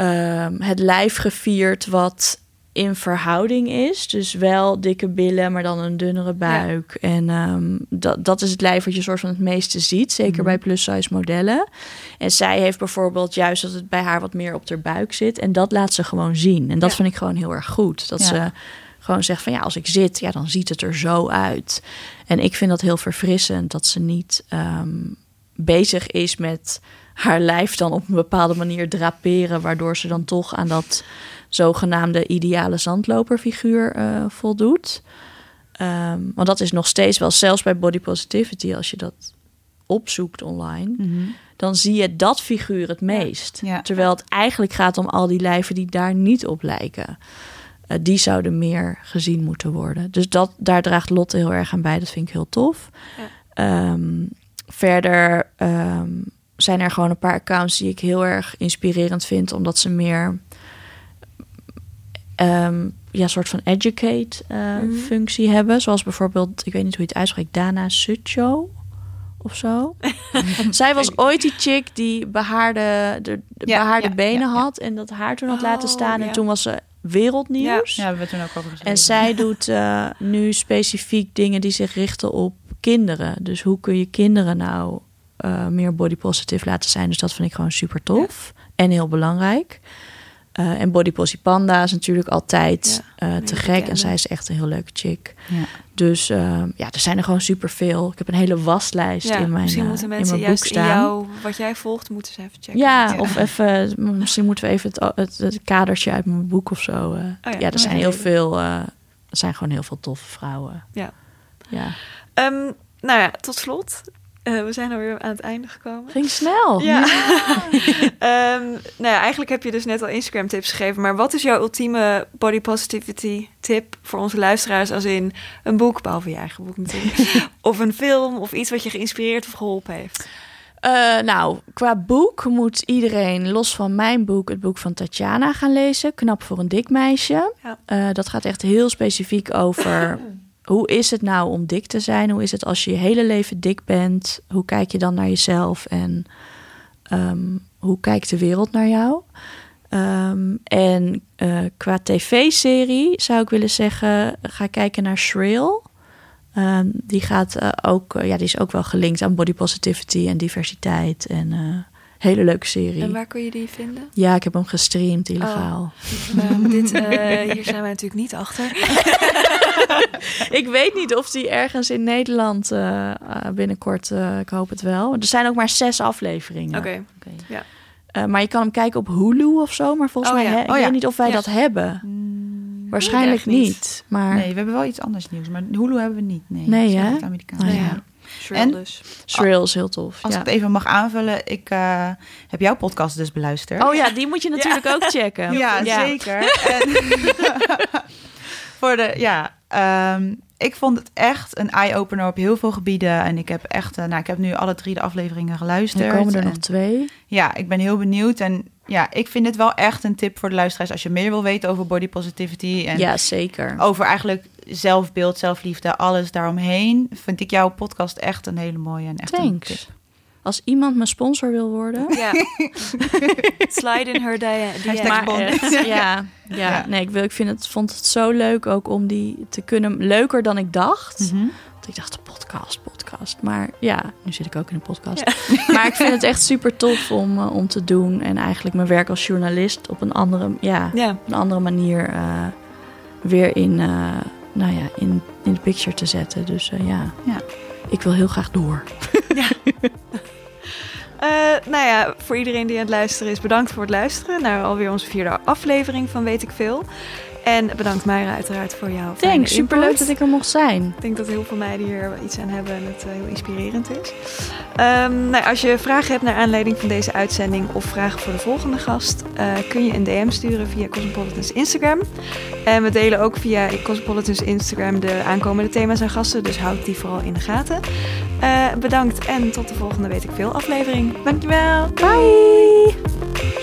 uh, het lijf gevierd wat in verhouding is. Dus wel dikke billen, maar dan een dunnere buik. En um, dat, dat is het lijf wat je soort van het meeste ziet. Zeker mhm. bij plus-size modellen. En zij heeft bijvoorbeeld juist dat het bij haar wat meer op haar buik zit. En dat laat ze gewoon zien. En dat vind ik gewoon heel erg goed. Dat ze gewoon zegt van ja, als ik zit, ja, dan ziet het er zo uit. En ik vind dat heel verfrissend dat ze niet um, bezig is met haar lijf dan op een bepaalde manier draperen, waardoor ze dan toch aan dat zogenaamde ideale zandloperfiguur uh, voldoet. Um, want dat is nog steeds wel, zelfs bij body positivity, als je dat opzoekt online, mhm. dan zie je dat figuur het meest. Terwijl het eigenlijk gaat om al die lijven die daar niet op lijken. Uh, die zouden meer gezien moeten worden. Dus dat, daar draagt Lotte heel erg aan bij. Dat vind ik heel tof. Ja. Um, verder um, zijn er gewoon een paar accounts die ik heel erg inspirerend vind, omdat ze meer um, ja, soort van educate uh, mm functie hebben. Zoals bijvoorbeeld, ik weet niet hoe je het uitspreekt, Dana Sucho of zo. Zij was ooit die chick die behaarde, de, behaarde benen had en dat haar toen had laten oh, staan. En toen was ze wereldnieuws. Ja, we toen ook over En zij doet uh, nu specifiek dingen die zich richten op kinderen. Dus hoe kun je kinderen nou uh, meer body positive laten zijn? Dus dat vind ik gewoon super tof en heel belangrijk. Eh, en Body Posy Panda is natuurlijk altijd Ja, eh, te gek. En zij is echt een heel leuke chick. Ja. Dus eh, ja, er zijn er gewoon superveel. Ik heb een hele waslijst Ja, in mijn, misschien eh, moeten mensen juist in jou, wat jij volgt, moeten ze even checken. Ja, of even, misschien moeten we even het, het, het kadertje uit mijn boek of zo. eh. ja. er Oh, zijn heel veel, er zijn gewoon heel veel toffe vrouwen. Ja. Ja. Ehm, nou ja, tot slot. Eh, we zijn alweer aan het einde gekomen. Ging snel. Ja. Ehm, nou ja, eigenlijk heb je dus net al Instagram tips gegeven. Maar wat is jouw ultieme body positivity tip voor onze luisteraars? Als in een boek, behalve je eigen boek natuurlijk. of een film of iets wat je geïnspireerd of geholpen heeft. Eh, nou, qua boek moet iedereen, los van mijn boek, het boek van Tatjana gaan lezen. Knap voor een dik meisje. Ja. Eh, dat gaat echt heel specifiek over hoe is het nou om dik te zijn? Hoe is het als je je hele leven dik bent? Hoe kijk je dan naar jezelf? En ehm, hoe kijkt de wereld naar jou? Ehm, en eh, qua tv-serie zou ik willen zeggen, ga kijken naar Shrill. Ehm, die gaat eh, ook, eh, ja, die is ook wel gelinkt aan body positivity en diversiteit. En hele leuke serie. En waar kun je die vinden? Ja, ik heb hem gestreamd illegaal. Ehm, dit, eh, hier zijn wij natuurlijk niet achter. ik weet niet of die ergens in Nederland eh, eh, binnenkort, eh, ik hoop het wel. Er zijn ook maar zes afleveringen. Oké. Oké. Eh, maar je kan hem kijken op Hulu of zo. Maar volgens Oh mij, ja. hè, ik Oh ja. weet niet of wij Ja. dat hebben. Mm, Waarschijnlijk niet. niet. Maar Nee, we hebben wel iets anders nieuws. Maar Hulu hebben we niet. Nee, Nee, hè? Amerikaans. Nou ja. Ja. Shrill En? dus. Shrill is heel tof. Als ja. ik het even mag aanvullen, ik eh, heb jouw podcast dus beluisterd. Oh ja, die moet je natuurlijk ook checken. Ja, zeker. En voor de, ja, ehm, ik vond het echt een eye-opener op heel veel gebieden. En ik heb echt, eh, nou, ik heb nu alle drie de afleveringen geluisterd. Er komen er En nog twee. Ja, ik ben heel benieuwd. En ja, ik vind dit wel echt een tip voor de luisteraars als je meer wil weten over body positivity. En Ja, zeker. over eigenlijk zelfbeeld, zelfliefde, alles daaromheen. Vind ik jouw podcast echt een hele mooie en echt een tip. Thanks. Als iemand mijn sponsor wil worden. Ja. Slide in her Maar ja, ja, Ja. nee, ik, wil, ik vind het, vond het zo leuk ook om die te kunnen. Leuker dan ik dacht. Mhm. Want ik dacht, podcast, podcast. Maar ja, nu zit ik ook in een podcast. Maar ik vind het echt super tof om, eh, om te doen. En eigenlijk mijn werk als journalist op een andere, ja, Ja. op een andere manier eh, weer in, eh, nou ja, in, in de picture te zetten. Dus eh, ja. Ja. ik wil heel graag door. Eh, nou ja, voor iedereen die aan het luisteren is, bedankt voor het luisteren naar alweer onze vierde aflevering van Weet ik Veel. En bedankt Mayra uiteraard voor jouw fijne Thanks, superleuk dat ik er mocht zijn. Ik denk dat heel veel meiden hier iets aan hebben en het eh, heel inspirerend is. Ehm, nou, als je vragen hebt naar aanleiding van deze uitzending of vragen voor de volgende gast, eh, kun je een DM sturen via Cosmopolitan's Instagram. En we delen ook via Cosmopolitan's Instagram de aankomende thema's en gasten, dus houd die vooral in de gaten. Eh, bedankt en tot de volgende Weet ik Veel aflevering. Dankjewel. Bye!